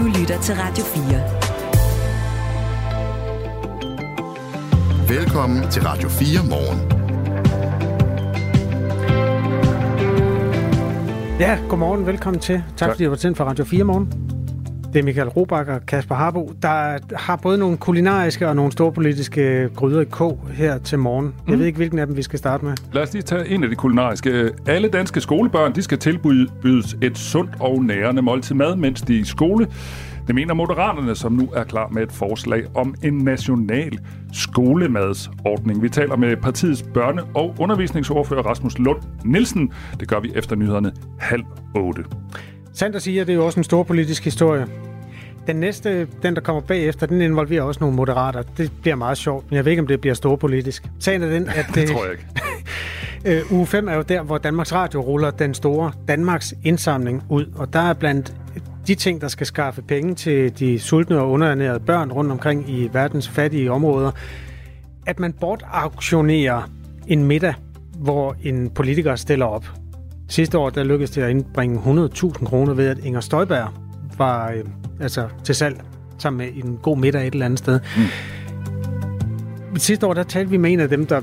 Du lytter til Radio 4. Velkommen til Radio 4 morgen. Ja, godmorgen. Velkommen til. Tak, tak. fordi du var tændt for Radio 4 morgen. Det er Michael Robach og Kasper Harbo, der har både nogle kulinariske og nogle storpolitiske gryder i kog her til morgen. Mm. Jeg ved ikke, hvilken af dem vi skal starte med. Lad os lige tage en af de kulinariske. Alle danske skolebørn de skal tilbydes et sundt og nærende måltid mad, mens de er i skole. Det mener Moderaterne, som nu er klar med et forslag om en national skolemadsordning. Vi taler med partiets børne- og undervisningsordfører Rasmus Lund Nielsen. Det gør vi efter nyhederne halv otte. Sandt at sige, at det er jo også en stor politisk historie. Den næste, den der kommer bagefter, den involverer også nogle moderater. Det bliver meget sjovt, men jeg ved ikke, om det bliver storpolitisk. Sagen er den, at... det tror jeg ikke. Øh, uge 5 er jo der, hvor Danmarks Radio ruller den store Danmarks indsamling ud, og der er blandt de ting, der skal skaffe penge til de sultne og underernærede børn rundt omkring i verdens fattige områder, at man bortauktionerer en middag, hvor en politiker stiller op. Sidste år der lykkedes det at indbringe 100.000 kroner ved, at Inger Støjberg var øh, altså til salg sammen med en god middag et eller andet sted. Mm. Sidste år der talte vi med en af dem, der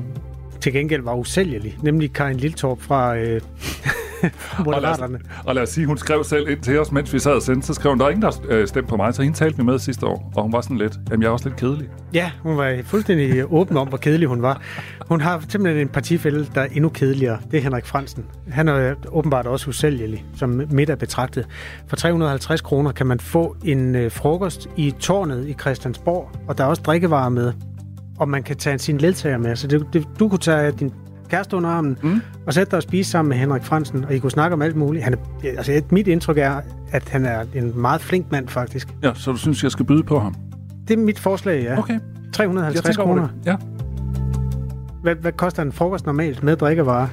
til gengæld var usælgelig, nemlig Karin Liltorp fra øh, Moderaterne. og, lad os, og lad os sige, hun skrev selv ind til os, mens vi sad og sendte, så skrev hun, der er ingen, der øh, stemte på mig, så hende talte vi med sidste år, og hun var sådan lidt, jamen jeg er også lidt kedelig. Ja, hun var fuldstændig åben om, hvor kedelig hun var. Hun har simpelthen en partifælde, der er endnu kedeligere. Det er Henrik Fransen. Han er åbenbart også usælgelig, som midt er betragtet. For 350 kroner kan man få en øh, frokost i tårnet i Christiansborg, og der er også drikkevarer med og man kan tage sin ledsager med. Så det, det, du kunne tage din kæreste under armen, mm. og sætte dig og spise sammen med Henrik Fransen, og I kunne snakke om alt muligt. Han er, altså, mit indtryk er, at han er en meget flink mand, faktisk. Ja, så du synes, jeg skal byde på ham? Det er mit forslag, ja. Okay. 350 kroner. Ja. Hvad, hvad koster en frokost normalt med drikkevarer?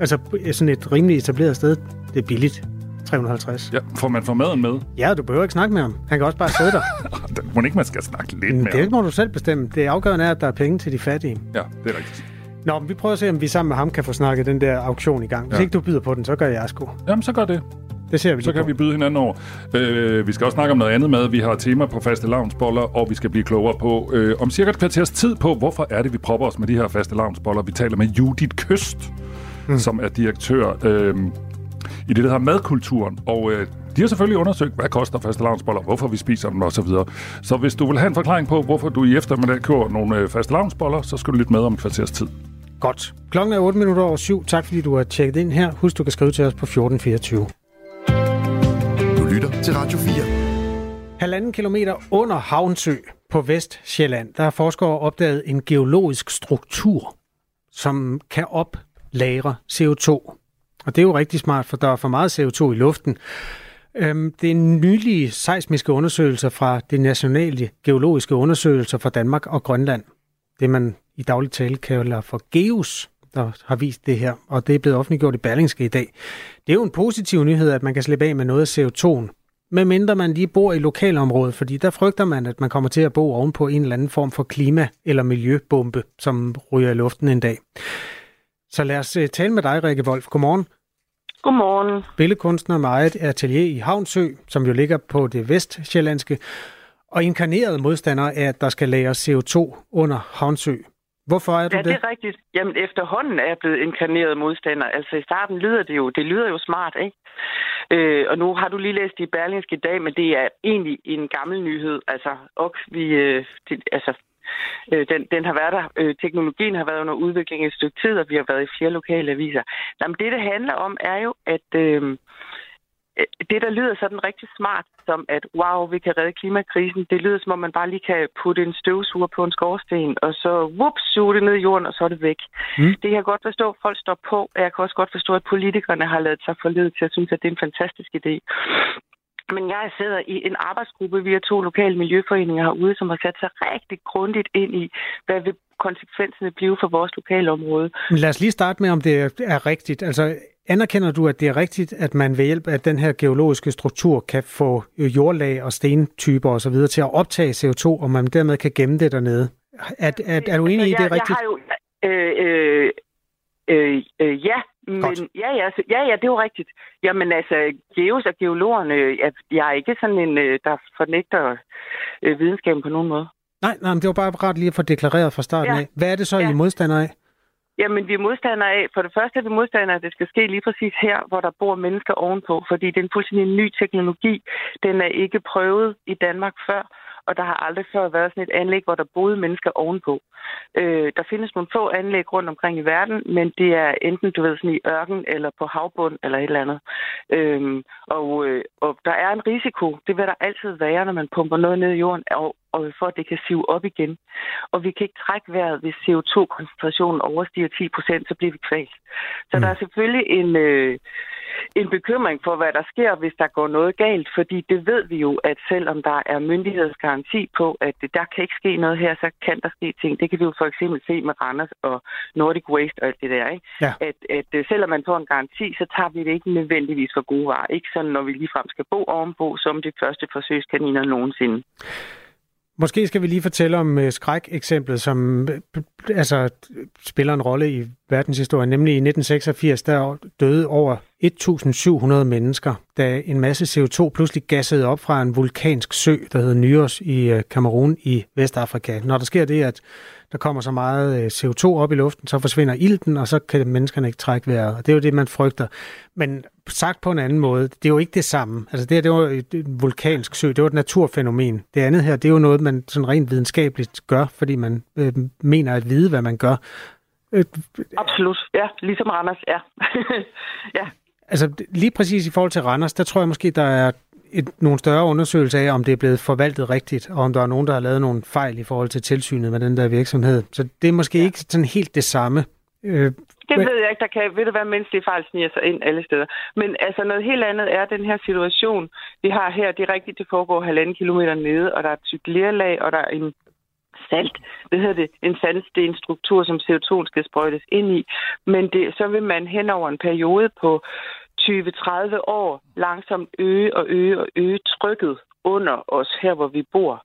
Altså sådan et rimelig etableret sted, det er billigt. 350. Ja, får man får maden med? Ja, du behøver ikke snakke med ham. Han kan også bare sidde der. må ikke, man skal snakke lidt med Det må du selv bestemme. Det afgørende er, at der er penge til de fattige. Ja, det er rigtigt. Nå, men vi prøver at se, om vi sammen med ham kan få snakket den der auktion i gang. Hvis ja. ikke du byder på den, så gør jeg sgu. Jamen, så gør det. Det ser vi Så kan på. vi byde hinanden over. Øh, vi skal også snakke om noget andet med. Vi har tema på faste lavnsboller, og vi skal blive klogere på øh, om cirka et kvarters tid på, hvorfor er det, vi propper os med de her faste lavnsboller. Vi taler med Judith Køst, mm. som er direktør øh, i det, der hedder madkulturen. Og øh, de har selvfølgelig undersøgt, hvad koster faste lavnsboller, hvorfor vi spiser dem osv. Så, så hvis du vil have en forklaring på, hvorfor du i eftermiddag køber nogle øh, faste lavnsboller, så skal du lytte med om et kvarters tid. Godt. Klokken er 8 minutter over syv. Tak fordi du har tjekket ind her. Husk, du kan skrive til os på 1424. Du lytter til Radio 4. Halvanden kilometer under Havnsø på Vestjylland, der har forskere opdaget en geologisk struktur, som kan oplagre CO2. Og det er jo rigtig smart, for der er for meget CO2 i luften. Øhm, det er nylige seismiske undersøgelser fra det nationale geologiske undersøgelser for Danmark og Grønland. Det man i daglig tale kalder for GEOS, der har vist det her, og det er blevet offentliggjort i Berlingske i dag. Det er jo en positiv nyhed, at man kan slippe af med noget af CO2'en, medmindre man lige bor i lokalområdet, fordi der frygter man, at man kommer til at bo ovenpå en eller anden form for klima- eller miljøbombe, som ryger i luften en dag. Så lad os øh, tale med dig, Rikke Wolf. Godmorgen. Godmorgen. Billedkunstner med eget atelier i Havnsø, som jo ligger på det vestsjællandske, og inkarneret modstander af, at der skal lagres CO2 under Havnsø. Hvorfor er du ja, det? det er rigtigt. Jamen, efterhånden er jeg blevet inkarneret modstander. Altså, i starten lyder det jo, det lyder jo smart, ikke? Øh, og nu har du lige læst i Berlingske i dag, men det er egentlig en gammel nyhed. Altså, og vi, øh, det, altså, øh, den, den har været der. Øh, teknologien har været under udvikling i et stykke tid, og vi har været i fire lokale aviser. Jamen, det, det handler om, er jo, at øh, det, der lyder sådan rigtig smart, som at wow, vi kan redde klimakrisen, det lyder som om man bare lige kan putte en støvsuger på en skorsten, og så whoops, suge det ned i jorden, og så er det væk. Mm. Det kan jeg godt forstå, at folk står på, og jeg kan også godt forstå, at politikerne har lavet sig forledet til at synes, at det er en fantastisk idé. Men jeg sidder i en arbejdsgruppe via to lokale miljøforeninger herude, som har sat sig rigtig grundigt ind i, hvad vil konsekvenserne blive for vores lokale område. Men lad os lige starte med, om det er rigtigt. Altså, anerkender du, at det er rigtigt, at man ved hjælp af den her geologiske struktur kan få jordlag og stentyper osv. til at optage CO2, og man dermed kan gemme det dernede? Er, er, er du enig i, jeg, det er rigtigt? Jeg har jo, øh, øh, Øh, øh, ja, Men Godt. ja, ja, så, ja, ja, det er jo rigtigt. Jamen altså, geos og geologerne, jeg, jeg er ikke sådan en, øh, der fornægter øh, videnskaben på nogen måde. Nej, nej, men det var bare rart lige at få deklareret fra starten Ja. af. Hvad er det så, I Ja. er modstandere af? Jamen, vi er modstandere af, for det første er vi modstandere at det skal ske lige præcis her, hvor der bor mennesker ovenpå, fordi det er en fuldstændig ny teknologi. Den er ikke prøvet i Danmark før, og der har aldrig før været sådan et anlæg, hvor der boede mennesker ovenpå. Øh, der findes nogle få anlæg rundt omkring i verden, men det er enten, du ved, sådan i ørken eller på havbund eller et eller andet. Øhm, og, øh, og der er en risiko, det vil der altid være, når man pumper noget ned i jorden, og, og for at det kan sive op igen. Og vi kan ikke trække vejret, hvis CO2-koncentrationen overstiger 10 procent, så bliver vi kvalt. Så mm. der er selvfølgelig en, øh, en bekymring for, hvad der sker, hvis der går noget galt, fordi det ved vi jo, at selvom der er myndighedsgaranti på, at der kan ikke ske noget her, så kan der ske ting. Det kan vi jo for eksempel se med Randers og Nordic Waste og alt det der, ikke? Ja. At, at øh, selvom man får en garanti, så tager vi det ikke nødvendigvis for gode varer. Ikke sådan, når vi ligefrem skal bo ovenpå, som de første forsøgskaniner nogensinde. Måske skal vi lige fortælle om uh, skrækeksemplet, som uh, altså, spiller en rolle i verdenshistorien. Nemlig i 1986, der døde over 1.700 mennesker, da en masse CO2 pludselig gassede op fra en vulkansk sø, der hedder Nyos i Kamerun i Vestafrika. Når der sker det, at der kommer så meget uh, CO2 op i luften, så forsvinder ilten, og så kan menneskerne ikke trække vejret. Og det er jo det, man frygter. Men sagt på en anden måde, det er jo ikke det samme. Altså det her, det var et et vulkansk sø, det var et naturfænomen. Det andet her, det er jo noget, man sådan rent videnskabeligt gør, fordi man øh, mener at vide, hvad man gør. Øh, Absolut. Ja, ligesom Randers, ja. ja. altså lige præcis i forhold til Randers, der tror jeg måske, der er et, nogle større undersøgelser af, om det er blevet forvaltet rigtigt, og om der er nogen, der har lavet nogle fejl i forhold til tilsynet med den der virksomhed. Så det er måske ja. ikke sådan helt det samme. Øh, Det ved jeg ikke, der kan, ved du hvad, menneskelige fejl sniger sig ind alle steder. Men altså noget helt andet er den her situation, vi har her. Det er rigtigt, det foregår halvanden kilometer nede, og der er et tykt lerlag, og der er en salt, hvad hedder det, en sandstenstruktur, som CO2 skal sprøjtes ind i. Men det, så vil man hen over en periode på 20-30 år langsomt øge og øge og øge trykket under os her, hvor vi bor.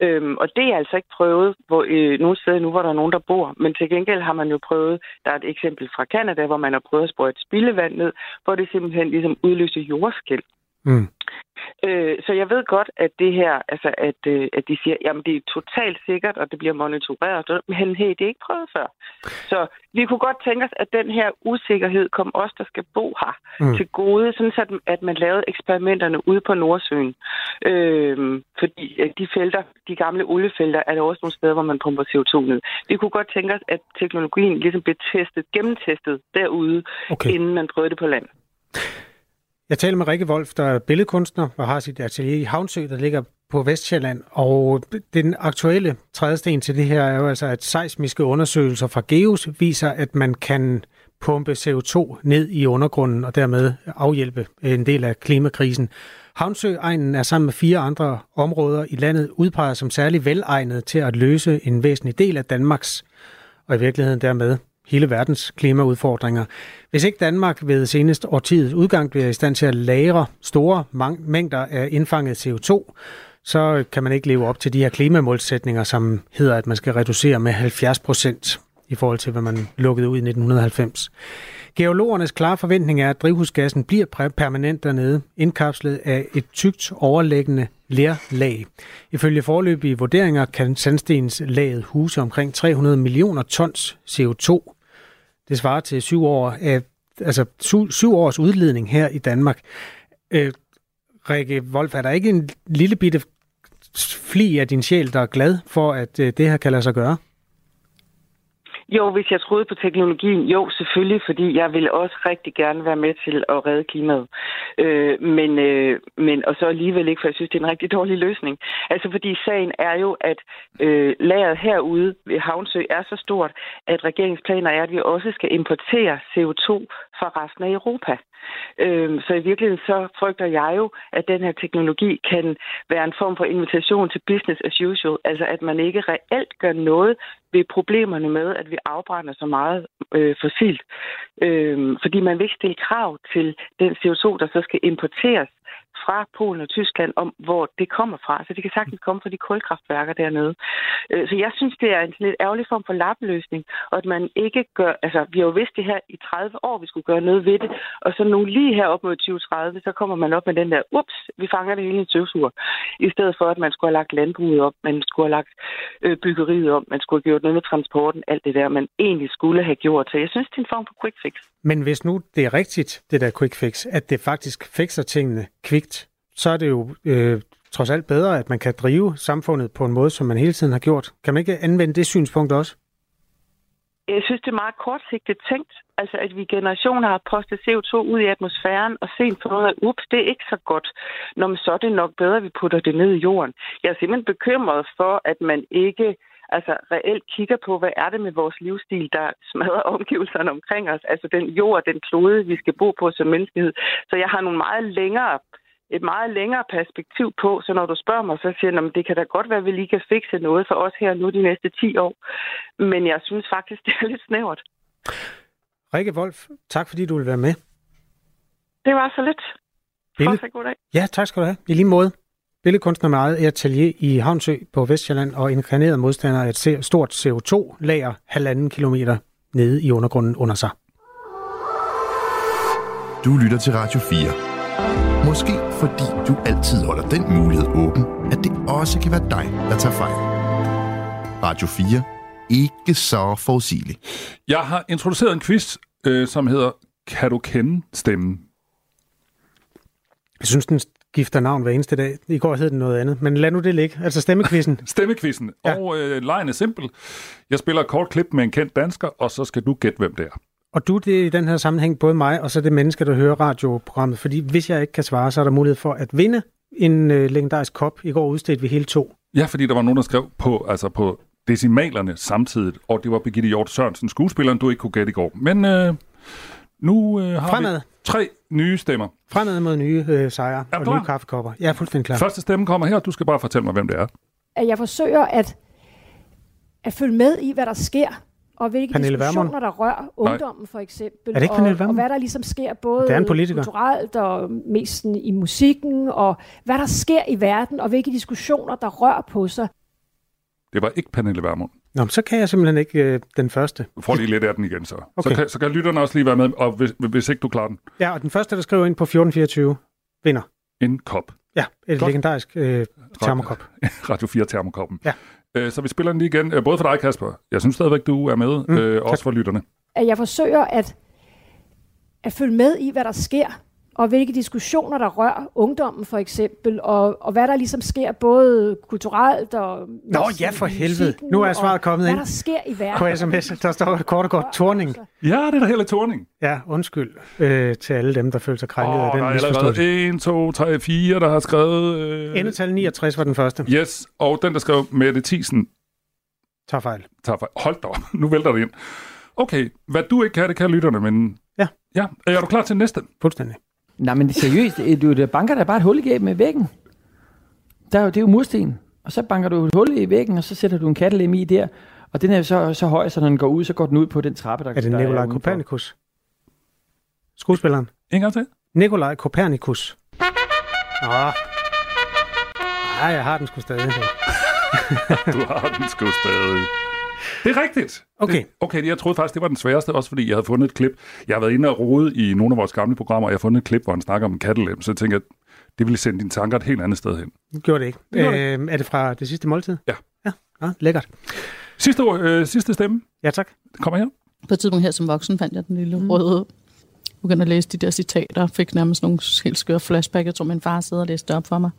Øhm, og det er altså ikke prøvet hvor, øh, nogle steder nu, hvor der er nogen, der bor. Men til gengæld har man jo prøvet, der er et eksempel fra Kanada, hvor man har prøvet at sprøjte spildevand ned, hvor det simpelthen ligesom udløser jordskæld mm. Øh, så jeg ved godt, at det her, altså at, øh, at de siger, jamen det er totalt sikkert, og det bliver monitoreret, men hey, det er ikke prøvet før. Så vi kunne godt tænke os, at den her usikkerhed kom os, der skal bo her, Mm. til gode, sådan så at, man lavede eksperimenterne ude på Nordsøen. Øh, fordi at de felter, de gamle oliefelter, er der også nogle steder, hvor man pumper CO2 ned. Vi kunne godt tænke os, at teknologien ligesom blev testet, gennemtestet derude, Okay. inden man prøvede det på land. Jeg taler med Rikke Wolf, der er billedkunstner og har sit atelier i Havnsø, der ligger på Vestjylland. Og den aktuelle trædesten til det her er jo altså, at seismiske undersøgelser fra GEOS viser, at man kan pumpe CO2 ned i undergrunden og dermed afhjælpe en del af klimakrisen. Havnsøegnen er sammen med fire andre områder i landet udpeget som særlig velegnet til at løse en væsentlig del af Danmarks og i virkeligheden dermed hele verdens klimaudfordringer. Hvis ikke Danmark ved senest årtiets udgang bliver i stand til at lagre store mængder af indfanget CO2, så kan man ikke leve op til de her klimamålsætninger, som hedder, at man skal reducere med 70 procent i forhold til, hvad man lukkede ud i 1990. Geologernes klare forventning er, at drivhusgassen bliver permanent dernede, indkapslet af et tykt overlæggende lerlag. Ifølge forløbige vurderinger kan sandstenslaget huse omkring 300 millioner tons CO2. Det svarer til syv år af, altså syv, syv års udledning her i Danmark. Øh, Rikke Wolf, er der ikke en lille bitte fli af din sjæl, der er glad for, at øh, det her kan lade sig gøre? Jo, hvis jeg troede på teknologien, jo, selvfølgelig, fordi jeg ville også rigtig gerne være med til at redde klimaet. Øh, men, øh, men, og så alligevel ikke, for jeg synes, det er en rigtig dårlig løsning. Altså, fordi sagen er jo, at øh, lageret herude ved Havnsø er så stort, at regeringsplaner er, at vi også skal importere CO2 fra resten af Europa. Øhm, så i virkeligheden så frygter jeg jo, at den her teknologi kan være en form for invitation til business as usual. Altså at man ikke reelt gør noget ved problemerne med, at vi afbrænder så meget øh, fossilt. Øhm, fordi man vil ikke stille krav til den CO2, der så skal importeres fra Polen og Tyskland om, hvor det kommer fra. Så det kan sagtens komme fra de kulkraftværker dernede. Øh, så jeg synes, det er en lidt ærgerlig form for lappeløsning, og at man ikke gør... Altså, vi har jo vidst det her i 30 år, vi skulle gøre noget ved det, og så nu lige her op mod 2030, så kommer man op med den der, ups, vi fanger det hele i 20 i stedet for, at man skulle have lagt landbruget op, man skulle have lagt øh, byggeriet op, man skulle have gjort noget med transporten, alt det der, man egentlig skulle have gjort. Så jeg synes, det er en form for quick fix. Men hvis nu det er rigtigt, det der quick fix, at det faktisk fikser tingene kvikt, så er det jo øh, trods alt bedre, at man kan drive samfundet på en måde, som man hele tiden har gjort. Kan man ikke anvende det synspunkt også? Jeg synes, det er meget kortsigtet tænkt. Altså, at vi generationer har postet CO2 ud i atmosfæren og set på noget at ups, det er ikke så godt. Når man så er det nok bedre, at vi putter det ned i jorden. Jeg er simpelthen bekymret for, at man ikke altså reelt kigger på, hvad er det med vores livsstil, der smadrer omgivelserne omkring os. Altså den jord, den klode, vi skal bo på som menneskehed. Så jeg har nogle meget længere et meget længere perspektiv på, så når du spørger mig, så siger jeg, at det kan da godt være, at vi lige kan fikse noget for os her nu de næste 10 år. Men jeg synes faktisk, det er lidt snævert. Rikke Wolf, tak fordi du vil være med. Det var så lidt. Bille... Fortsat god dag. Ja, tak skal du have. I lige måde. Billedkunstner med eget atelier i Havnsø på Vestjylland og inkarneret modstander af et stort CO2-lager halvanden kilometer nede i undergrunden under sig. Du lytter til Radio 4. Måske fordi du altid holder den mulighed åben, at det også kan være dig, der tager fejl. Radio 4. Ikke så forudsigeligt. Jeg har introduceret en quiz, øh, som hedder Kan du kende stemmen? Jeg synes, den skifter navn hver eneste dag. I går hed den noget andet, men lad nu det ligge. Altså stemmekvisten. Stemmekvisten. Ja. Og øh, lejen er simpel. Jeg spiller et kort klip med en kendt dansker, og så skal du gætte, hvem det er. Og du, det er i den her sammenhæng både mig og så det menneske, der hører radioprogrammet. Fordi hvis jeg ikke kan svare, så er der mulighed for at vinde en øh, legendarisk kop. I går udstedte vi hele to. Ja, fordi der var nogen, der skrev på, altså på decimalerne samtidig, og det var Birgitte Hjort Sørensen, skuespilleren, du ikke kunne gætte i går. Men øh, nu øh, har Fremad. vi tre nye stemmer. Fremad mod nye øh, sejre Er og klar? nye kaffekopper. Jeg er fuldstændig klar. Første stemme kommer her, du skal bare fortælle mig, hvem det er. at jeg forsøger at, at følge med i, hvad der sker, og hvilke Pernille diskussioner, Vermund? der rører ungdommen for eksempel. Er det ikke og, Pernille og hvad der ligesom sker både Det er en politiker. kulturelt og mest i musikken, og hvad der sker i verden, og hvilke diskussioner, der rører på sig. Det var ikke Pernille Vermund. Nå, men så kan jeg simpelthen ikke øh, den første. Du får lige lidt af den igen, så. Okay. Så, kan, så kan lytterne også lige være med, og hvis, hvis ikke du klarer den, Ja, og den første, der skriver ind på 1424, vinder. en kop. Ja, et Godt. legendarisk øh, termokop. Radio 4 termokoppen. Ja. Øh, så vi spiller den lige igen, øh, både for dig, Kasper. Jeg synes stadigvæk, du er med, Mm, øh, tak. også for lytterne. At jeg forsøger at, at følge med i, hvad der sker, og hvilke diskussioner, der rører ungdommen for eksempel, og, og hvad der ligesom sker både kulturelt og... Nå, ja, for helvede. Nu er svaret kommet Hvad ind. der sker i verden. På sms, der står kort og godt torning. Ja, det er da hele Torning. Ja, undskyld øh, til alle dem, der føler sig krænket Åh, af der den er misforståelse. allerede 1, 2, 3, 4, der har skrevet... Øh... Endetal 69 var den første. Yes, og den, der skrev Mette Thiesen, Tag fejl. tager fejl. Hold da op, nu vælter det ind. Okay, hvad du ikke kan, det kan lytterne, men... Ja. Ja, er du klar til næste? Fuldstændig. Nej, men seriøst, øh, du der banker der bare et hul igennem med væggen. Der er jo, det er jo mursten. Og så banker du et hul i væggen, og så sætter du en kattelem i der. Og den er jo så, så høj, så når den går ud, så går den ud på den trappe, der, Er det der Nikolaj. Kopernikus? Skuespilleren. En gang til. Nikolaj Kopernikus. Nå. Nej, jeg har den sgu stadig. Du har den sgu stadig. Det er rigtigt. Okay. Det, okay, jeg troede faktisk, det var den sværeste, også fordi jeg havde fundet et klip. Jeg har været inde og rode i nogle af vores gamle programmer, og jeg har fundet et klip, hvor han snakker om en kattelem, så jeg tænker, at det ville sende dine tanker et helt andet sted hen. Det gjorde det ikke. Det gjorde Øh, er det fra det sidste måltid? Ja. Ja, ja lækkert. Sidste, ord, øh, sidste stemme Ja, tak. kommer her. På et tidspunkt her som voksen fandt jeg den lille mm. røde. Begyndte at læse de der citater, fik nærmest nogle helt skøre flashback. Jeg tror, min far sidder og læste det op for mig.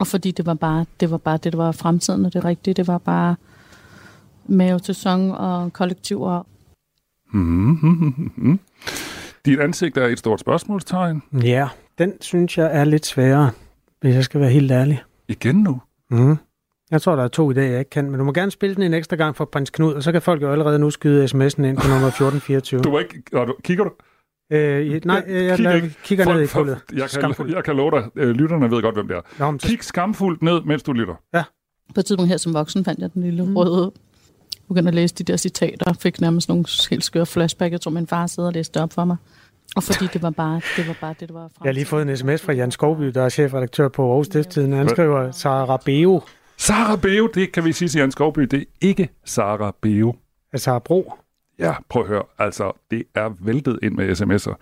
Og fordi det var bare det, var bare det der var fremtiden, og det rigtige, det var bare mave til sang og kollektiver. Mm-hmm. Dit ansigt er et stort spørgsmålstegn. Ja, den synes jeg er lidt sværere, hvis jeg skal være helt ærlig. Igen nu. Mm. Jeg tror, der er to i dag, jeg ikke kan, men du må gerne spille den en ekstra gang for prins Knud, og så kan folk jo allerede nu skyde sms'en ind på nummer 1424. Du var ikke... Nå, du, kigger du? Øh, nej, jeg, jeg, Kigger jeg ikke. kigger ned i kullet. Jeg kan, jeg kan love dig, øh, lytterne ved godt, hvem det er. Nå, Kig skamfuldt ned, mens du lytter. På et tidspunkt her som voksen fandt jeg den lille mm. røde. Begyndte at læse de der citater, fik nærmest nogle helt skøre flashback. Jeg tror, min far sidder og læste det op for mig. Og fordi det var bare det, var bare det, der var Jeg har lige fået en sms fra Jan Skovby, der er chefredaktør på Aarhus Stiftstiden. Han skriver, Sara Beo, Sara Beo, det kan vi sige til Jan Skovby, det er ikke Sara Beo. altså Sara Bro. Ja, prøv at høre. Altså, det er væltet ind med sms'er.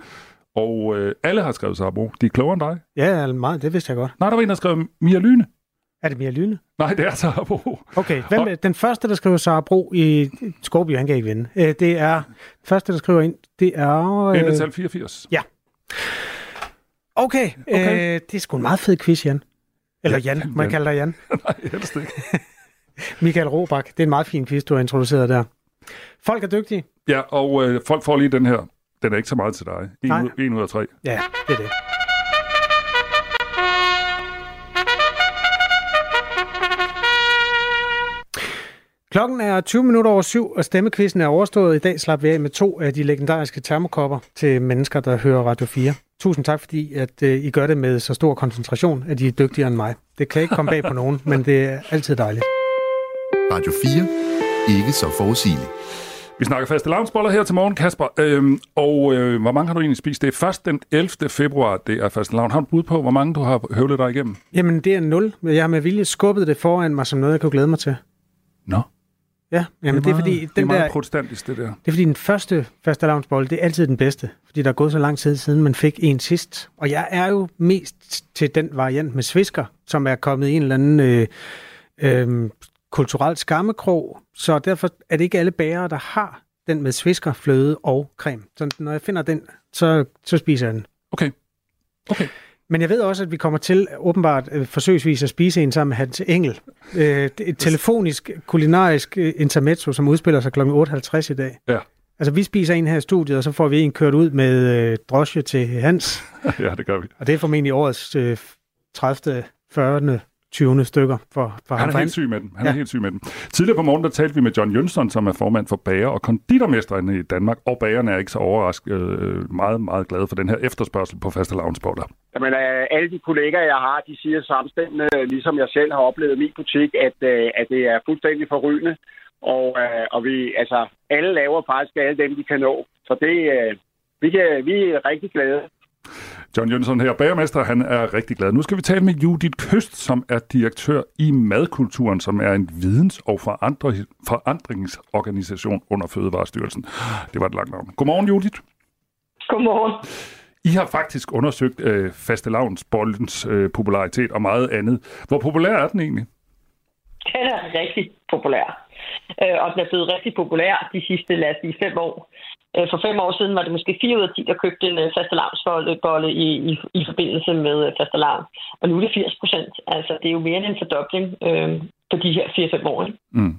Og øh, alle har skrevet Sara Bro. De er klogere end dig. Ja, meget, det vidste jeg godt. Nej, der var en, der skrev Mia Lyne. Er det Mia Lyne? Nej, det er Sara Bro. Okay, hvem, er den første, der skriver Sara Bro i Skorby, han kan ikke vinde. Øh, Det er, første, der skriver ind, det er... Øh, Endetal 84. okay, Okay. Øh, det er sgu en meget fed quiz, Jan. Eller Jan, må jeg kalde dig Jan. Nej, helst ikke. Michael Robach, det er en meget fin quiz, du har introduceret der. Folk er dygtige. Ja, og øh, folk får lige den her. Den er ikke så meget til dig. En, Nej. ud, en ud af tre. Ja, det er det. Klokken er 20 minutter over syv, og stemmekvisten er overstået. I dag slap vi af med to af de legendariske termokopper til mennesker, der hører Radio 4. Tusind tak, fordi at, øh, I gør det med så stor koncentration, at I er dygtigere end mig. Det kan ikke komme bag på nogen, men det er altid dejligt. Radio 4. Ikke så forudsigeligt. Vi snakker faste lavnsboller her til morgen, Kasper. Øhm, og øh, hvor mange har du egentlig spist? Det er først den 11. februar, det er faste lavn. Har du bud på, hvor mange du har høvlet dig igennem? Jamen, det er nul. Jeg har med vilje skubbet det foran mig som noget, jeg kunne glæde mig til. Nå, Ja, jamen, det er, fordi, det er den meget der, protestantisk, det der. det er fordi den første fastelavnsbolle, det er altid den bedste. Fordi der er gået så lang tid siden, man fik en sidst. Og jeg er jo mest til den variant med svisker, som er kommet i en eller anden øh, øh, kulturel skammekrog. Så derfor er det ikke alle bærere, der har den med svisker, fløde og creme. Så når jeg finder den, så, så spiser jeg den. Okay. Okay. Men jeg ved også, at vi kommer til åbenbart øh, forsøgsvis at spise en sammen med Hans Engel. Øh, et telefonisk, kulinarisk øh, intermezzo, som udspiller sig kl. 8.50 i dag. Ja. Altså, vi spiser en her i studiet, og så får vi en kørt ud med øh, drosje til Hans. ja, det gør vi. Og det er formentlig årets øh, 30., 40., 20. stykker for, for Han ham. er For helt syg med den. Han ja. Er helt syg med den. Tidligere på morgen, der talte vi med John Jønsson, som er formand for bager- og konditormesterne i Danmark. Og bagerne er ikke så overrasket øh, meget, meget glade for den her efterspørgsel på faste lavnsboller. Jamen, øh, alle de kollegaer, jeg har, de siger samstemmende, ligesom jeg selv har oplevet i min butik, at, øh, at det er fuldstændig forrygende. Og, øh, og vi, altså, alle laver faktisk alle dem, de kan nå. Så det, øh, vi, kan, vi er rigtig glade. John Jønsson her, bagermester, han er rigtig glad. Nu skal vi tale med Judith Køst, som er direktør i Madkulturen, som er en videns- og forandringsorganisation under Fødevarestyrelsen. Det var et langt navn. Godmorgen, Judith. Godmorgen. I har faktisk undersøgt øh, fastelavnsbollens øh, popularitet og meget andet. Hvor populær er den egentlig? Den er rigtig populær. Øh, og den er blevet rigtig populær de sidste, lad os sige, fem år. Øh, for fem år siden var det måske 4 ud af 10, der købte en øh, fastelavnsbolle i, i, i forbindelse med øh, fastelavn. Og nu er det 80 procent. Altså, det er jo mere end en fordobling øh, på de her 4-5 år. Mm.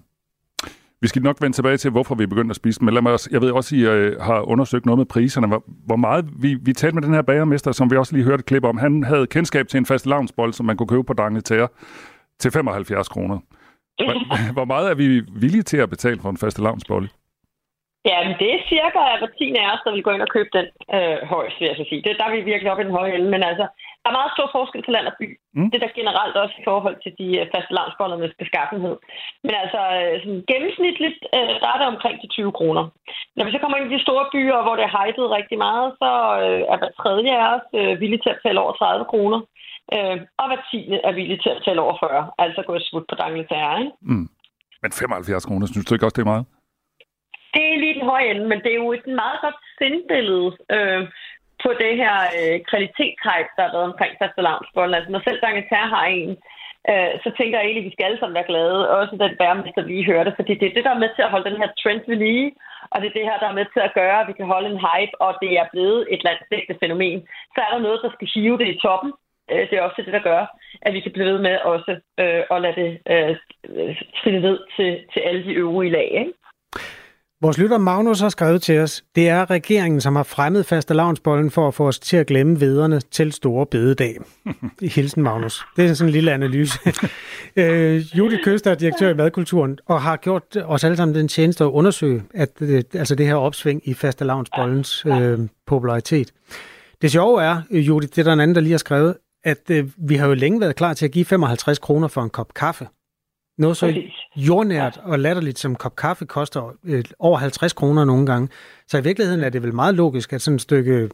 Vi skal nok vende tilbage til, hvorfor vi er begyndt at spise den, men lad mig også, jeg ved også, at I øh, har undersøgt noget med priserne. Hvor, hvor meget, vi, vi talte med den her bagermester, som vi også lige hørte et klip om, han havde kendskab til en fast lavnsbold, som man kunne købe på Dangletære til 75 kroner. Hvor, hvor meget er vi villige til at betale for en fast lavnsbolle? Ja, men det er cirka hver tiende af os, der vil gå ind og købe den øh, højst, vil jeg så sige. Det, der er vi virkelig oppe i den høje ende, men altså, der er meget stor forskel på land og by. Mm. Det er der generelt også i forhold til de øh, faste lavnsbollernes beskaffenhed. Men altså, øh, sådan gennemsnitligt, øh, der er det omkring de 20 kroner. Når vi så kommer ind i de store byer, hvor det er hypet rigtig meget, så øh, er hver tredje af os øh, villig til at betale over 30 kroner. Øh, og hver tiende er villig til at betale over 40. Altså gå et smut på Dangletære, ikke? Mm. Men 75 kroner, synes du ikke også, det er meget? Det er lige den høje ende, men det er jo et meget godt sindbillede øh, på det her øh, kvalitetshype, der har været omkring fastelavnsbollen. Altså når selv Dangetær har en, øh, så tænker jeg egentlig, at vi skal alle sammen være glade. Også den bæremester, vi hørte, fordi det er det, der er med til at holde den her trend ved lige. Og det er det her, der er med til at gøre, at vi kan holde en hype, og det er blevet et landsdækkende fænomen. Så er der noget, der skal hive det i toppen. Øh, det er også det, der gør, at vi kan blive ved med også øh, at lade det øh, øh trille ned til, til alle de øvrige lag. Ikke? Vores lytter Magnus har skrevet til os, det er regeringen, som har fremmet faste lavnsbollen for at få os til at glemme vederne til store bededag. Hilsen Magnus. Det er sådan en lille analyse. øh, Judith Køster er direktør i Madkulturen og har gjort os alle sammen den tjeneste at undersøge at, øh, altså det her opsving i faste lavnsbollens øh, popularitet. Det sjove er, Judith, det er der en anden, der lige har skrevet, at øh, vi har jo længe været klar til at give 55 kroner for en kop kaffe. Noget så Præcis. jordnært og latterligt som kop kaffe koster øh, over 50 kroner nogle gange. Så i virkeligheden er det vel meget logisk, at sådan et stykke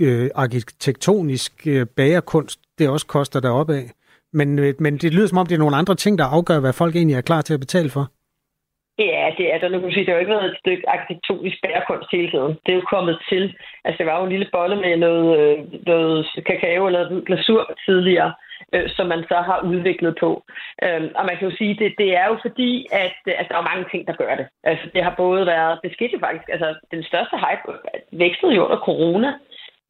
øh, arkitektonisk øh, bagerkunst, det også koster derop af. Men, øh, men det lyder som om, det er nogle andre ting, der afgør, hvad folk egentlig er klar til at betale for. Ja, det er der. Nu kan sige, det har jo ikke været et stykke arkitektonisk bærekunst hele tiden. Det er jo kommet til. Altså, det var jo en lille bolle med noget, øh, noget kakao eller glasur tidligere, øh, som man så har udviklet på. Øh, og man kan jo sige, det, det er jo fordi, at øh, at der er mange ting, der gør det. Altså, det har både været, det skete faktisk, altså den største hype vækstede jo under corona.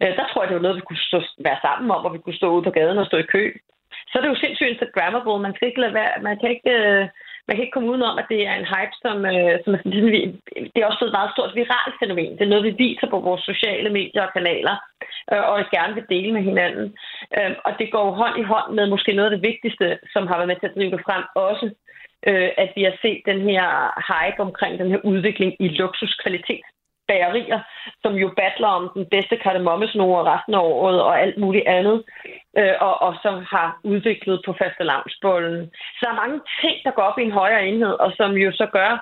Øh, der tror jeg, det var noget, vi kunne stå, være sammen om, og vi kunne stå ude på gaden og stå i kø. Så er det jo sindssygt Instagrammable. Man skal ikke lade være, man kan ikke... Øh, man kan ikke komme udenom, at det er en hype, som, øh, som er sådan, ligesom, det er også et meget stort viralt fænomen. Det er noget, vi viser på vores sociale medier og kanaler, øh, og gerne vil dele med hinanden. Øh, og det går hånd i hånd med måske noget af det vigtigste, som har været med til at drive det frem, også øh, at vi har set den her hype omkring den her udvikling i luksuskvalitet bagerier, som jo battler om den bedste kardemommesnore resten af året og alt muligt andet, øh, og, og som har udviklet på faste lavnsbollen. Så der er mange ting, der går op i en højere enhed, og som jo så gør,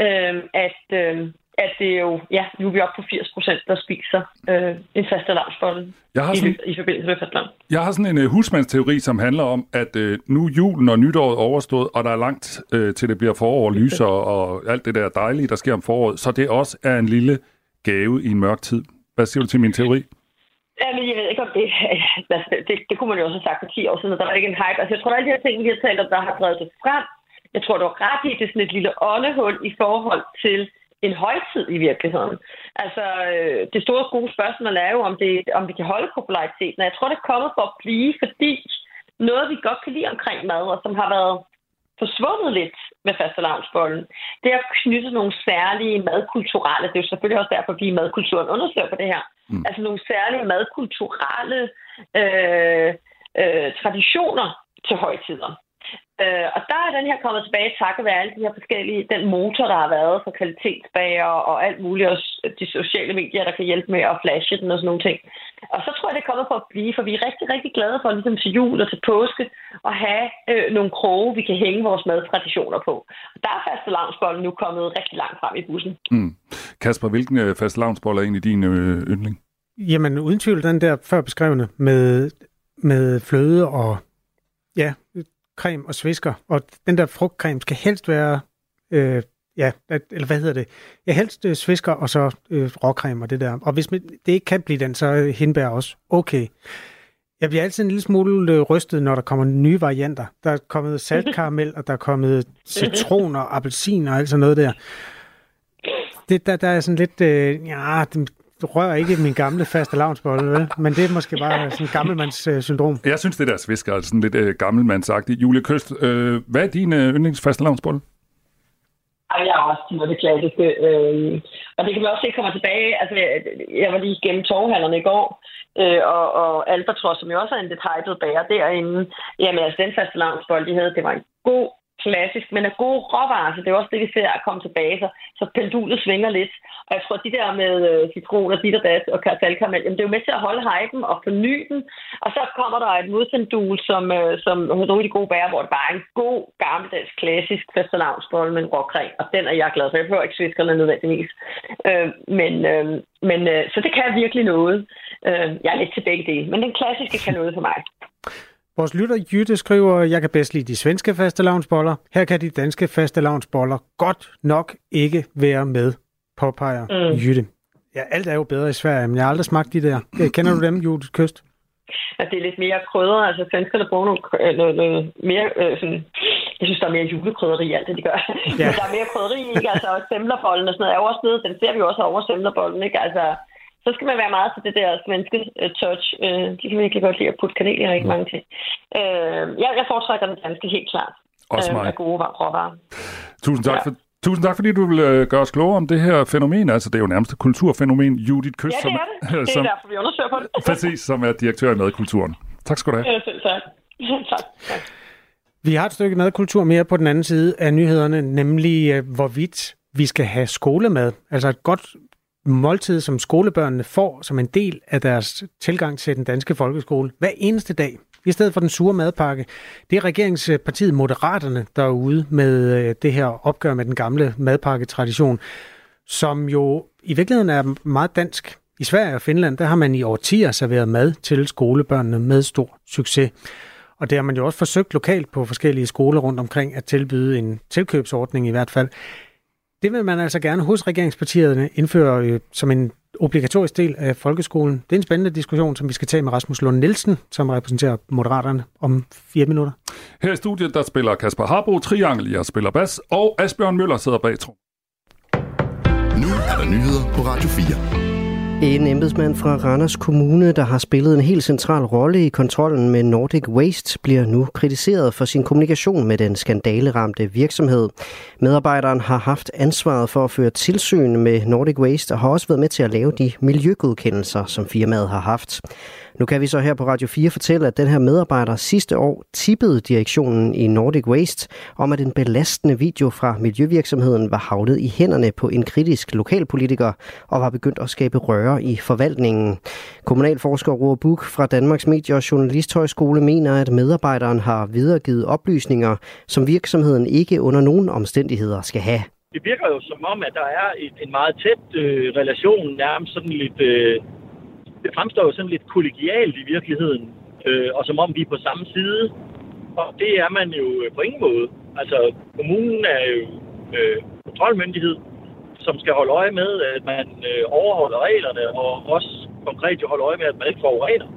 øh, at, øh, at det er jo, ja, nu er vi oppe på 80 procent, der spiser øh, en faste lavnsbolle i, i forbindelse med faste Jeg har sådan en uh, husmandsteori, som handler om, at uh, nu julen og nytåret overstået, og der er langt uh, til det bliver forår, lyser og alt det der dejlige, der sker om foråret, så det også er en lille gave i en mørk tid. Hvad siger du til min teori? men jeg ved ikke, om det, altså, det, det kunne man jo også have sagt for 10 år siden, at der var ikke en hype. Altså, jeg tror, at alle de her ting, vi har talt om, der har drevet det frem. Jeg tror, du har ret i, det er sådan et lille åndehul i forhold til en højtid i virkeligheden. Altså, øh, det store gode spørgsmål er jo, om, det, om vi kan holde populariteten. Og jeg tror, det er kommet for at blive, fordi noget, vi godt kan lide omkring mad, og som har været forsvundet lidt med fastelavnsbollen, det er knyttet nogle særlige madkulturelle, det er jo selvfølgelig også derfor, at vi i madkulturen undersøger på det her, mm. altså nogle særlige madkulturelle øh, øh, traditioner til højtider. Øh, og der er den her kommet tilbage takket være alle de her forskellige, den motor, der har været for kvalitetsbager og alt muligt, og de sociale medier, der kan hjælpe med at flashe den og sådan nogle ting. Og så tror jeg, det er kommet for at blive, for vi er rigtig, rigtig glade for ligesom til jul og til påske at have øh, nogle kroge, vi kan hænge vores madtraditioner på. Og der er faste nu kommet rigtig langt frem i bussen. Mm. Kasper, hvilken øh, faste er egentlig din øh, yndling? Jamen uden tvivl den der før beskrevne med, med fløde og ja, creme og svisker, og den der frugtcreme skal helst være, øh, ja, eller hvad hedder det, ja, helst øh, svisker og så øh, råcreme og det der. Og hvis det ikke kan blive den, så hindbær også okay. Jeg bliver altid en lille smule øh, rystet, når der kommer nye varianter. Der er kommet saltkaramel, og der er kommet citron og appelsin og alt sådan noget der. Det, der, der er sådan lidt, øh, ja, rører ikke min gamle faste lavnsbolle, vel? Men det er måske bare sådan en gammelmands øh. Jeg synes, det der svisker er sådan lidt øh, gammelmandsagtigt. Julie Køst, øh, hvad er din øh, yndlings faste lavnsbolle? Jeg er også noget det klassiske. Øh, og det kan vi også se kommer tilbage. Altså, jeg var lige gennem torvhallerne i går, øh, og, og Albatros, som jo også er en lidt hyped bager derinde. Jamen, altså, den faste lavnsbolle, de havde, det var en god klassisk, men af gode råvarer, så det er også det, vi ser at komme tilbage, så, så pendulet svinger lidt. Og jeg tror, de der med øh, citron og dit og dat og saltkaramel, det er jo med til at holde hypen og forny den. Og så kommer der et modpendul, som, øh, som hos nogle af de gode bærer, hvor det bare er en god, gammeldags, klassisk fastelavnsbolle med en råkrem, og den er jeg glad for. Jeg behøver ikke sviskerne nødvendigvis. Øh, men, øh, men øh, så det kan virkelig noget. Øh, jeg er lidt til begge dele, men den klassiske kan noget for mig. Vores lytter Jytte skriver, jeg kan bedst lide de svenske fastelavnsboller. Her kan de danske fastelavnsboller godt nok ikke være med, påpeger mm. Jytte. Ja, alt er jo bedre i Sverige, men jeg har aldrig smagt de der. Kender du dem, Jytte Kyst? At det er lidt mere krydder. Altså, svenskerne bruger noget, øh, noget, noget mere... Øh, sådan, jeg synes, der er mere julekrydderi i alt det, de gør. Ja. Men der er mere krydderi, ikke? Altså, semlerbollen og sådan noget er jo også nede. Den ser vi jo også over semlerbollen, ikke? Altså, så skal man være meget til det der svenske uh, touch. Uh, de kan virkelig godt lide at putte kanel i rigtig mange ting. Uh, jeg, jeg foretrækker den danske helt klart. Også mig. Uh, af gode råvarer. Tusind tak ja. for Tusind tak, fordi du vil uh, gøre os klogere om det her fænomen. Altså, det er jo nærmest et kulturfænomen. Judith Køst, ja, det er det. Det er som, derfor, vi undersøger på det. præcis, som er direktør i Madkulturen. Tak skal du have. Ja, selv tak. tak. tak. Vi har et stykke madkultur mere på den anden side af nyhederne, nemlig hvorvidt vi skal have skolemad. Altså et godt måltid, som skolebørnene får som en del af deres tilgang til den danske folkeskole hver eneste dag, i stedet for den sure madpakke. Det er regeringspartiet Moderaterne, der er ude med øh, det her opgør med den gamle madpakke-tradition, som jo i virkeligheden er meget dansk. I Sverige og Finland, der har man i årtier serveret mad til skolebørnene med stor succes. Og det har man jo også forsøgt lokalt på forskellige skoler rundt omkring at tilbyde en tilkøbsordning i hvert fald. Det vil man altså gerne hos regeringspartierne indføre øh, som en obligatorisk del af folkeskolen. Det er en spændende diskussion, som vi skal tage med Rasmus Lund Nielsen, som repræsenterer Moderaterne om fire minutter. Her i studiet, der spiller Kasper Harbo triangel, jeg spiller bas, og Asbjørn Møller sidder bag trum. Nu er der nyheder på Radio 4. En embedsmand fra Randers Kommune, der har spillet en helt central rolle i kontrollen med Nordic Waste, bliver nu kritiseret for sin kommunikation med den skandaleramte virksomhed. Medarbejderen har haft ansvaret for at føre tilsyn med Nordic Waste og har også været med til at lave de miljøgodkendelser, som firmaet har haft. Nu kan vi så her på Radio 4 fortælle, at den her medarbejder sidste år tippede direktionen i Nordic Waste om, at en belastende video fra miljøvirksomheden var havlet i hænderne på en kritisk lokalpolitiker og var begyndt at skabe røre i forvaltningen. Kommunalforsker Roar Buk fra Danmarks Medie- og Journalisthøjskole mener, at medarbejderen har videregivet oplysninger, som virksomheden ikke under nogen omstændigheder skal have. Det virker jo som om, at der er en meget tæt øh, relation, nærmest sådan lidt øh, det fremstår jo sådan lidt kollegialt i virkeligheden, øh, og som om vi er på samme side. Og det er man jo øh, på ingen måde. Altså, kommunen er jo øh, kontrolmyndighed, som skal holde øje med, at man øh, overholder reglerne, og også konkret jo holde øje med, at man ikke forurener.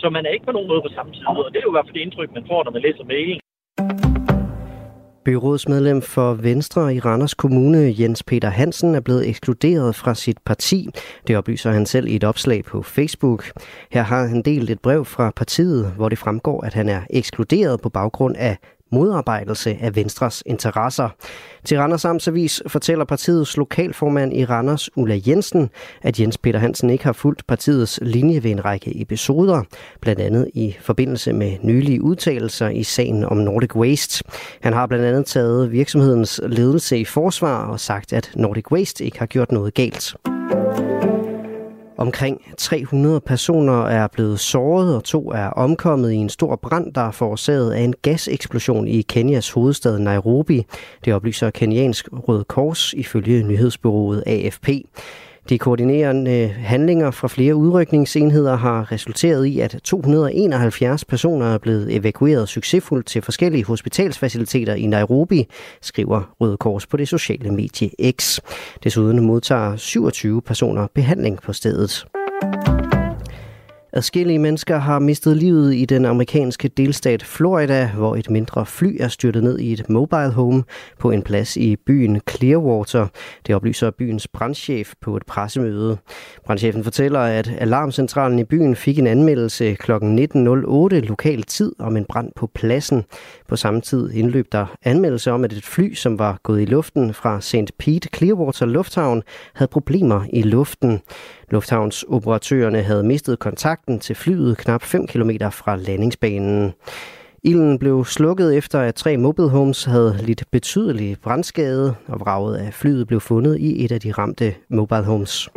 Så man er ikke på nogen måde på samme side, og det er jo i hvert fald det indtryk, man får, når man læser mailen. Byrådsmedlem for Venstre i Randers Kommune, Jens Peter Hansen, er blevet ekskluderet fra sit parti. Det oplyser han selv i et opslag på Facebook. Her har han delt et brev fra partiet, hvor det fremgår, at han er ekskluderet på baggrund af modarbejdelse af Venstres interesser. Til Randers Amtsavis fortæller partiets lokalformand i Randers, Ulla Jensen, at Jens Peter Hansen ikke har fulgt partiets linje ved en række episoder, blandt andet i forbindelse med nylige udtalelser i sagen om Nordic Waste. Han har blandt andet taget virksomhedens ledelse i forsvar og sagt, at Nordic Waste ikke har gjort noget galt. Omkring 300 personer er blevet såret, og to er omkommet i en stor brand, der er forårsaget af en gaseksplosion i Kenyas hovedstad Nairobi. Det oplyser Keniansk Røde Kors ifølge nyhedsbyrået AFP. De koordinerende handlinger fra flere udrykningsenheder har resulteret i, at 271 personer er blevet evakueret succesfuldt til forskellige hospitalsfaciliteter i Nairobi, skriver Røde Kors på det sociale medie X. Desuden modtager 27 personer behandling på stedet. Adskillige mennesker har mistet livet i den amerikanske delstat Florida, hvor et mindre fly er styrtet ned i et mobile home på en plads i byen Clearwater. Det oplyser byens brandchef på et pressemøde. Brandchefen fortæller, at alarmcentralen i byen fik en anmeldelse kl. 19.08 lokal tid om en brand på pladsen. På samme tid indløb der anmeldelse om, at et fly, som var gået i luften fra St. Pete Clearwater Lufthavn, havde problemer i luften. Lufthavnsoperatørerne havde mistet kontakten til flyet knap 5 km fra landingsbanen. Ilden blev slukket efter, at tre mobile homes havde lidt betydelig brandskade, og vraget af flyet blev fundet i et af de ramte mobile homes.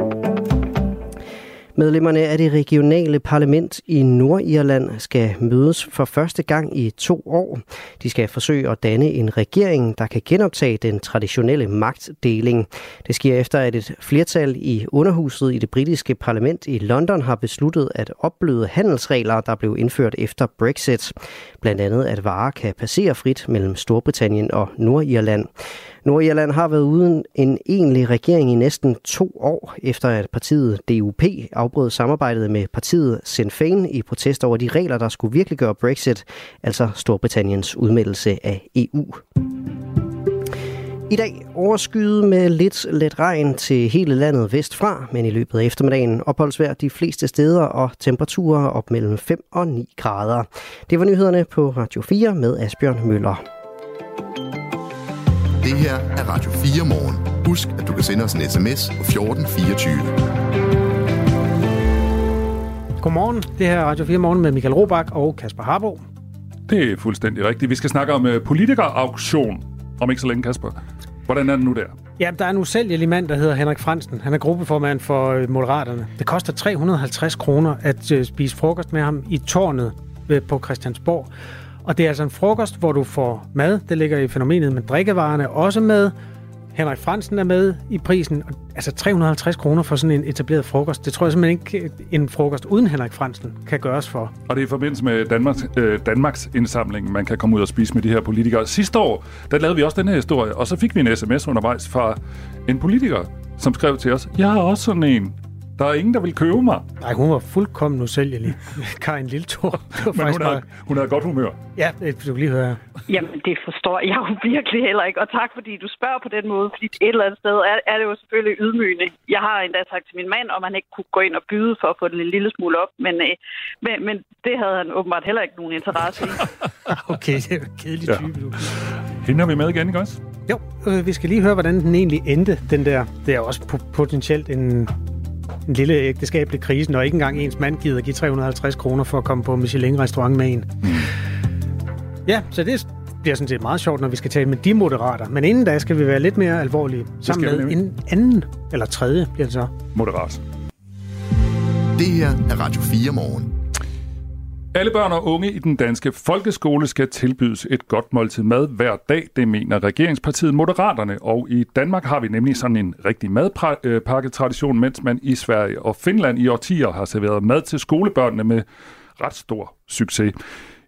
Medlemmerne af det regionale parlament i Nordirland skal mødes for første gang i to år. De skal forsøge at danne en regering, der kan genoptage den traditionelle magtdeling. Det sker efter, at et flertal i underhuset i det britiske parlament i London har besluttet at opbløde handelsregler, der blev indført efter Brexit. Blandt andet at varer kan passere frit mellem Storbritannien og Nordirland. Nordirland har været uden en egentlig regering i næsten to år, efter at partiet DUP afbrød samarbejdet med partiet Sinn Féin i protest over de regler, der skulle virkeliggøre Brexit, altså Storbritanniens udmeldelse af EU. I dag overskyet med lidt let regn til hele landet vestfra, men i løbet af eftermiddagen opholdsvejr de fleste steder og temperaturer op mellem 5 og 9 grader. Det var nyhederne på Radio 4 med Asbjørn Møller. Det her er Radio 4 morgen. Husk, at du kan sende os en sms på 1424. Godmorgen. Det her er Radio 4 morgen med Michael Robach og Kasper Harbo. Det er fuldstændig rigtigt. Vi skal snakke om uh, politikerauktion om ikke så længe, Kasper. Hvordan er det nu der? Ja, der er en usælgelig mand, der hedder Henrik Fransen. Han er gruppeformand for øh, Moderaterne. Det koster 350 kroner at øh, spise frokost med ham i tårnet øh, på Christiansborg. Og det er altså en frokost, hvor du får mad. Det ligger i fænomenet med drikkevarerne også med. Henrik Fransen er med i prisen. Altså, og, altså 350 kroner for sådan en etableret frokost. Det tror jeg simpelthen ikke, øh, en frokost uden Henrik Fransen kan gøres for. Og det er i forbindelse med Danmarks, øh, Danmarks indsamling, man kan komme ud og spise med de her politikere. Sidste år, der lavede vi også den her historie, og så fik vi en sms undervejs fra en politiker, som skrev til os, jeg har også sådan en. Der er ingen, der vil købe mig. Nej, hun var fuldkommen usælgelig. Karin var Men faktisk hun havde, hun havde godt humør. Ja, det du lige høre. Jamen, det forstår jeg jo virkelig heller ikke. Og tak, fordi du spørger på den måde. Fordi et eller andet sted er, er det jo selvfølgelig ydmygende. Jeg har endda sagt til min mand, om han ikke kunne gå ind og byde for at få den en lille smule op. Men, øh, men, men det havde han åbenbart heller ikke nogen interesse i. Okay, det er jo kedelig Ja. type, du. Hende har vi med igen, ikke også? Jo, øh, vi skal lige høre, hvordan den egentlig endte, den der. Det er også po- potentielt en, en lille ægteskabelig krise, når ikke engang ens mand gider give 350 kroner for at komme på Michelin-restaurant med en. Ja, så det bliver sådan set meget sjovt, når vi skal tale med de moderater. Men inden da skal vi være lidt mere alvorlige. Sammen med en anden, eller tredje bliver det så. Moderat. Det her er Radio 4 morgen. Alle børn og unge i den danske folkeskole skal tilbydes et godt måltid mad hver dag, det mener regeringspartiet Moderaterne. Og i Danmark har vi nemlig sådan en rigtig madpakketradition, mens man i Sverige og Finland i årtier har serveret mad til skolebørnene med ret stor succes.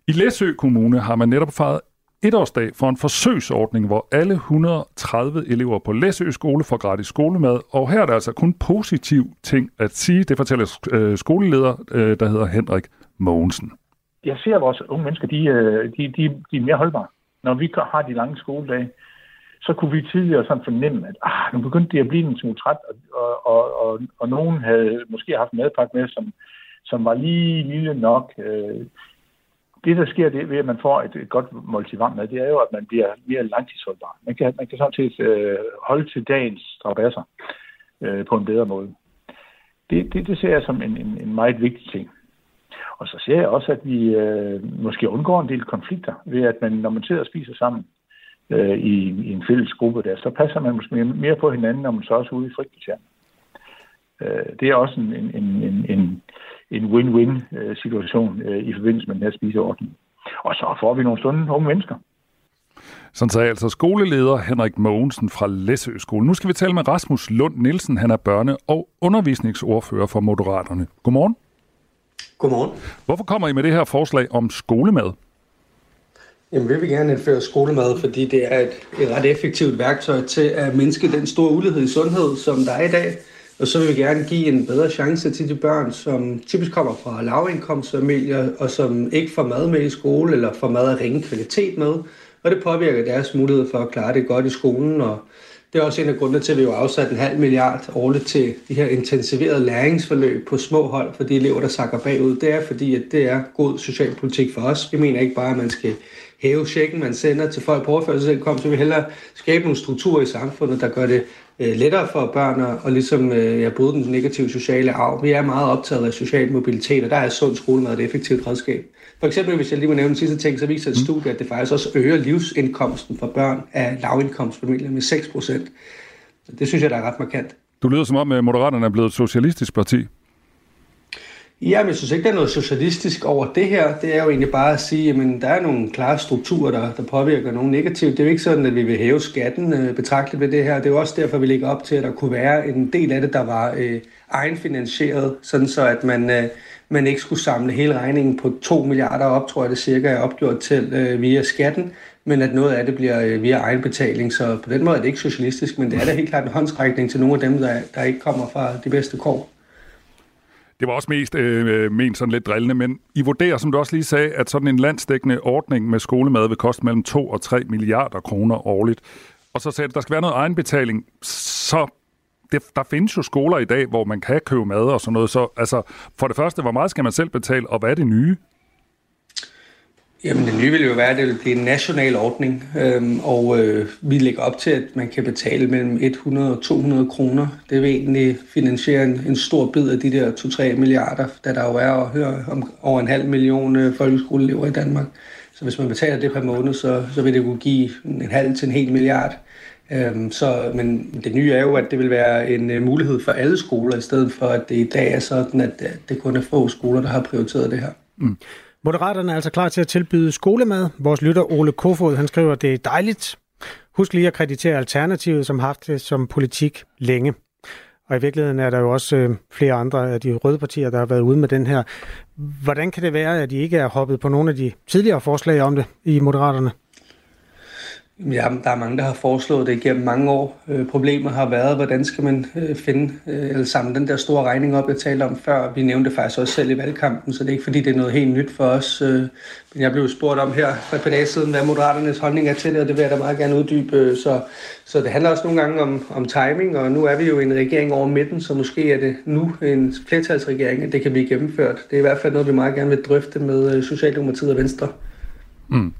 I Læsø Kommune har man netop fejret etårsdag for en forsøgsordning, hvor alle 130 elever på Læsø skole får gratis skolemad, og her er der altså kun positiv ting at sige. Det fortæller øh, skoleleder, øh, der hedder Henrik Mogensen. jeg ser, at vores unge mennesker, de, øh, de, de, de er mere holdbare. Når vi har de lange skoledage, så kunne vi tidligere sådan fornemme, at ah, nu begyndte de at blive en smule træt, og, og, og, og, og nogen havde måske haft en madpakke med, som, som var lige lille nok. Øh, det, der sker det, ved, at man får et, et godt måltid varmt mad, det er jo, at man bliver mere langtidsholdbar. Man kan, man kan sådan set øh, holde til dagens strabasser øh, på en bedre måde. Det, det, det ser jeg som en, en, en meget vigtig ting. Og så ser jeg også, at vi øh, måske undgår en del konflikter ved, at man, når man sidder og spiser sammen øh, i, i en fælles gruppe der, så passer man måske mere, på hinanden, når man så også er ude i frikvarteren. Øh, det er også en, en, en, en, en, win-win-situation øh, øh, i forbindelse med den her spiseordning. Og så får vi nogle stunder unge mennesker. Sådan sagde altså skoleleder Henrik Mogensen fra Læsø Skole. Nu skal vi tale med Rasmus Lund Nielsen. Han er børne- og undervisningsordfører for Moderaterne. Godmorgen. Godmorgen. Hvorfor kommer I med det her forslag om skolemad? Jamen, vi vil gerne indføre skolemad, fordi det er et, et ret effektivt værktøj til at mindske den store ulighed i sundhed, som der er i dag. Og så vil vi gerne give en bedre chance til de børn, som typisk kommer fra lavindkomstfamilier, og som ikke får mad med i skole, eller får mad af ringe kvalitet med. Og det påvirker deres mulighed for at klare det godt i skolen. Og det er også en af grundene til, at vi jo har afsat en halv milliard årligt til de her intensiverede læringsforløb på små hold for de elever, der sakker bagud. Det er fordi, at det er god socialpolitik for os. Vi mener ikke bare, at man skal hæve checken, man sender til folk på overførselsindkomst, så vi hellere skabe nogle strukturer i samfundet, der gør det øh, lettere for børn at og ligesom, øh, ja, bryde den negative sociale arv. Vi er meget optaget af social mobilitet, og der er sund skolemad et effektivt redskab. For eksempel, hvis jeg lige må nævne en sidste ting, så viser et studie, at det faktisk også øger livsindkomsten for børn af lavindkomstfamilier med 6 procent. Det synes jeg, der er ret markant. Du lyder som om, at Moderaterne er blevet et socialistisk parti. Ja, men jeg synes ikke, der er noget socialistisk over det her. Det er jo egentlig bare at sige, at der er nogle klare strukturer, der, der påvirker nogen negativt. Det er jo ikke sådan, at vi vil hæve skatten øh, betragteligt ved det her. Det er jo også derfor, vi lægger op til, at der kunne være en del af det, der var øh, egenfinansieret, sådan så at man, øh, man ikke skulle samle hele regningen på 2 milliarder op, tror jeg det cirka er opgjort til øh, via skatten, men at noget af det bliver øh, via egenbetaling. Så på den måde er det ikke socialistisk, men det er da helt klart en håndstrækning til nogle af dem, der, der ikke kommer fra de bedste kår. Det var også mest øh, øh, ment sådan lidt drillende, men I vurderer, som du også lige sagde, at sådan en landsdækkende ordning med skolemad vil koste mellem 2 og 3 milliarder kroner årligt. Og så sagde du, at der skal være noget egenbetaling. Så det, der findes jo skoler i dag, hvor man kan købe mad og sådan noget. Så altså, for det første, hvor meget skal man selv betale, og hvad er det nye? Jamen det nye vil jo være, at det vil blive en national ordning, øhm, og øh, vi lægger op til, at man kan betale mellem 100 og 200 kroner. Det vil egentlig finansiere en, en stor bid af de der 2-3 milliarder, da der jo er at høre om over en halv million øh, folkeskoleelever i Danmark. Så hvis man betaler det per måned, så, så vil det kunne give en halv til en hel milliard. Øhm, så, men det nye er jo, at det vil være en øh, mulighed for alle skoler, i stedet for at det i dag er sådan, at, at det kun er få skoler, der har prioriteret det her. Mm. Moderaterne er altså klar til at tilbyde skolemad. Vores lytter Ole Kofod, han skriver, det er dejligt. Husk lige at kreditere Alternativet, som har haft det som politik længe. Og i virkeligheden er der jo også øh, flere andre af de røde partier, der har været ude med den her. Hvordan kan det være, at de ikke er hoppet på nogle af de tidligere forslag om det i Moderaterne? Ja, der er mange, der har foreslået det gennem mange år. Øh, problemet har været, hvordan skal man øh, finde øh, eller samle den der store regning op, jeg talte om før. Vi nævnte det faktisk også selv i valgkampen, så det er ikke fordi, det er noget helt nyt for os. Øh, men jeg blev spurgt om her for et par dage siden, hvad Moderaternes holdning er til det, og det vil jeg da meget gerne uddybe. Øh, så, så det handler også nogle gange om, om timing, og nu er vi jo en regering over midten, så måske er det nu en flertalsregering, at det kan blive gennemført. Det er i hvert fald noget, vi meget gerne vil drøfte med øh, Socialdemokratiet og Venstre. Mm.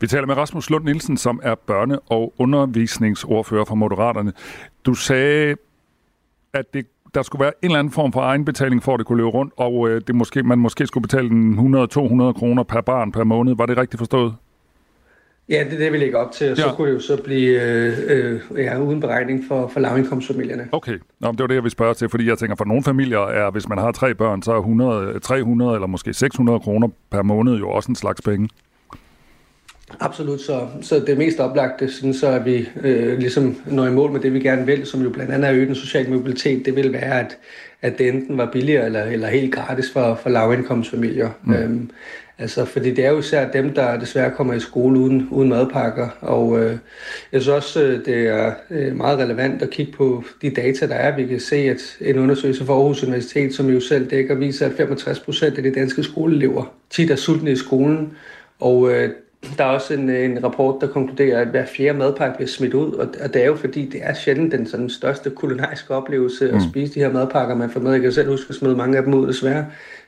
Vi taler med Rasmus Lund Nielsen, som er børne- og undervisningsordfører for Moderaterne. Du sagde, at det, der skulle være en eller anden form for egenbetaling for, at det kunne løbe rundt, og øh, det måske, man måske skulle betale 100-200 kroner per barn per måned. Var det rigtigt forstået? Ja, det er det, vi lægger op til, og ja. så kunne det jo så blive øh, øh, ja, uden beregning for, for lavindkomstfamilierne. Okay, Nå, det var det, jeg ville spørge til, fordi jeg tænker, for nogle familier er, hvis man har tre børn, så er 100, 300 eller måske 600 kroner per måned jo også en slags penge. Absolut, så, så det mest oplagte, sådan så at vi øh, ligesom når i mål med det, vi gerne vil, som jo blandt andet er øge den sociale mobilitet, det vil være, at, at det enten var billigere eller, eller helt gratis for, for lavindkomstfamilier. Mm. Øhm, altså, fordi det er jo især dem, der desværre kommer i skole uden, uden madpakker, og øh, jeg synes også, øh, det er øh, meget relevant at kigge på de data, der er. Vi kan se, at en undersøgelse for Aarhus Universitet, som jo selv dækker, viser, at 65 procent af de danske skoleelever tit er sultne i skolen, og øh, der er også en, en rapport, der konkluderer, at hver fjerde madpakke bliver smidt ud, og, og det er jo fordi, det er sjældent den sådan, største kulinariske oplevelse mm. at spise de her madpakker, man får med. Jeg kan selv huske at smide mange af dem ud, desværre.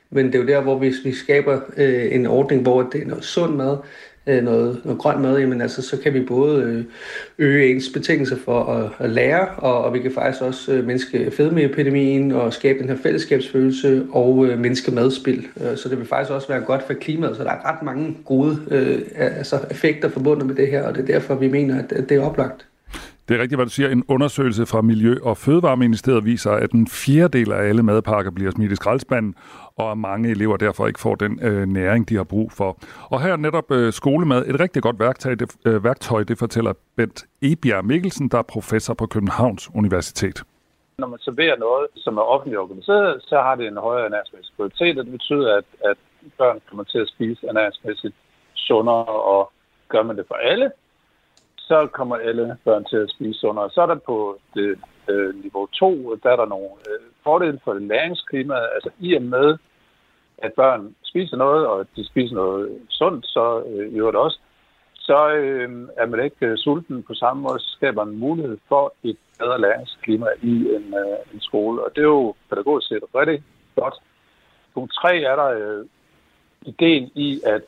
Men det er jo der, hvor vi, vi skaber øh, en ordning, hvor det er noget sund mad, øh, noget, noget grønt mad, jamen altså, så kan vi både øh, øge ens betingelser for at, at lære, og, og vi kan faktisk også øh, mindske fedmeepidemien og skabe den her fællesskabsfølelse og øh, mindske madspil. Øh, så det vil faktisk også være godt for klimaet, så der er ret mange gode øh, altså effekter forbundet med det her, og det er derfor, vi mener, at, at det er oplagt. Det er rigtigt, hvad du siger. En undersøgelse fra Miljø- og Fødevareministeriet viser, at en fjerdedel af alle madpakker bliver smidt i skraldespanden, og at mange elever derfor ikke får den øh, næring, de har brug for. Og her er netop øh, skolemad et rigtig godt værktøj det, øh, værktøj, det fortæller Bent Ebjerg Mikkelsen, der er professor på Københavns Universitet. Når man serverer noget, som er offentligt organiseret, så har det en højere ernæringsmæssig kvalitet, og det betyder, at, at børn kommer til at spise ernæringsmæssigt sundere, og gør man det for alle, så kommer alle børn til at spise sundere. Så er der på det øh, niveau 2, der er der nogle øh, fordele for læringsklimaet. Altså i og med, at børn spiser noget, og de spiser noget sundt, så øh, gjorde det også, så øh, er man ikke øh, sulten på samme måde, så skaber man mulighed for et bedre læringsklima i en, øh, en skole. Og det er jo pædagogisk set rigtig godt. Punkt 3 er der øh, ideen i, at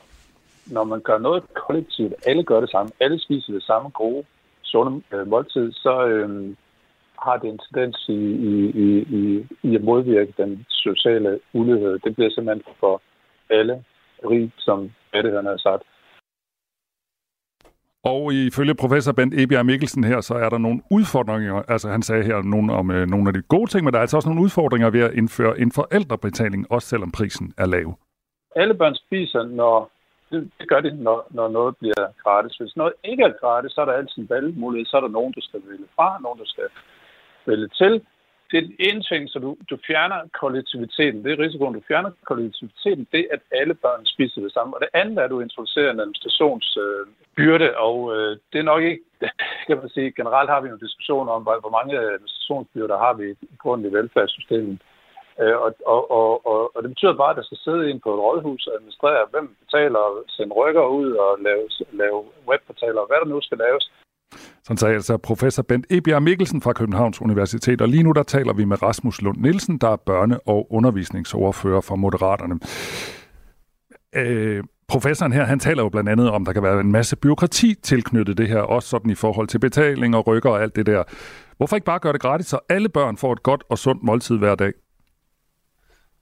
når man gør noget kollektivt, alle gør det samme, alle spiser det samme gode, sunde øh, måltid, så øh, har det en tendens i, i, i, i at modvirke den sociale ulighed. Det bliver simpelthen for alle rigt, som rettighederne har sagt. Og ifølge professor Bent Ebjerg Mikkelsen her, så er der nogle udfordringer. Altså han sagde her nogle om øh, nogle af de gode ting, men der er altså også nogle udfordringer ved at indføre en forældrebetaling, også selvom prisen er lav. Alle børn spiser, når det, det gør det, når, når noget bliver gratis. Hvis noget ikke er gratis, så er der altid en valgmulighed. Så er der nogen, der skal vælge fra, nogen, der skal vælge til. Det er en ting, så du, du fjerner kollektiviteten. Det er risikoen, du fjerner kollektiviteten. Det er, at alle børn spiser det samme. Og det andet er, at du introducerer en administrationsbyrde. Øh, og øh, det er nok ikke, kan man sige, generelt har vi en diskussion om, hvor mange administrationsbyrder har vi i grunden i velfærdssystemet. Øh, og, og, og, og, og det betyder bare, at der skal sidde en på et rådhus og administrere, hvem betaler, sende rykker ud og lave, lave webportaler, og hvad der nu skal laves. Sådan sagde altså professor Bent Ebjerg Mikkelsen fra Københavns Universitet, og lige nu der taler vi med Rasmus Lund Nielsen, der er børne- og undervisningsoverfører for Moderaterne. Øh, professoren her, han taler jo blandt andet om, der kan være en masse byråkrati tilknyttet det her, også sådan i forhold til betaling og rykker og alt det der. Hvorfor ikke bare gøre det gratis, så alle børn får et godt og sundt måltid hver dag?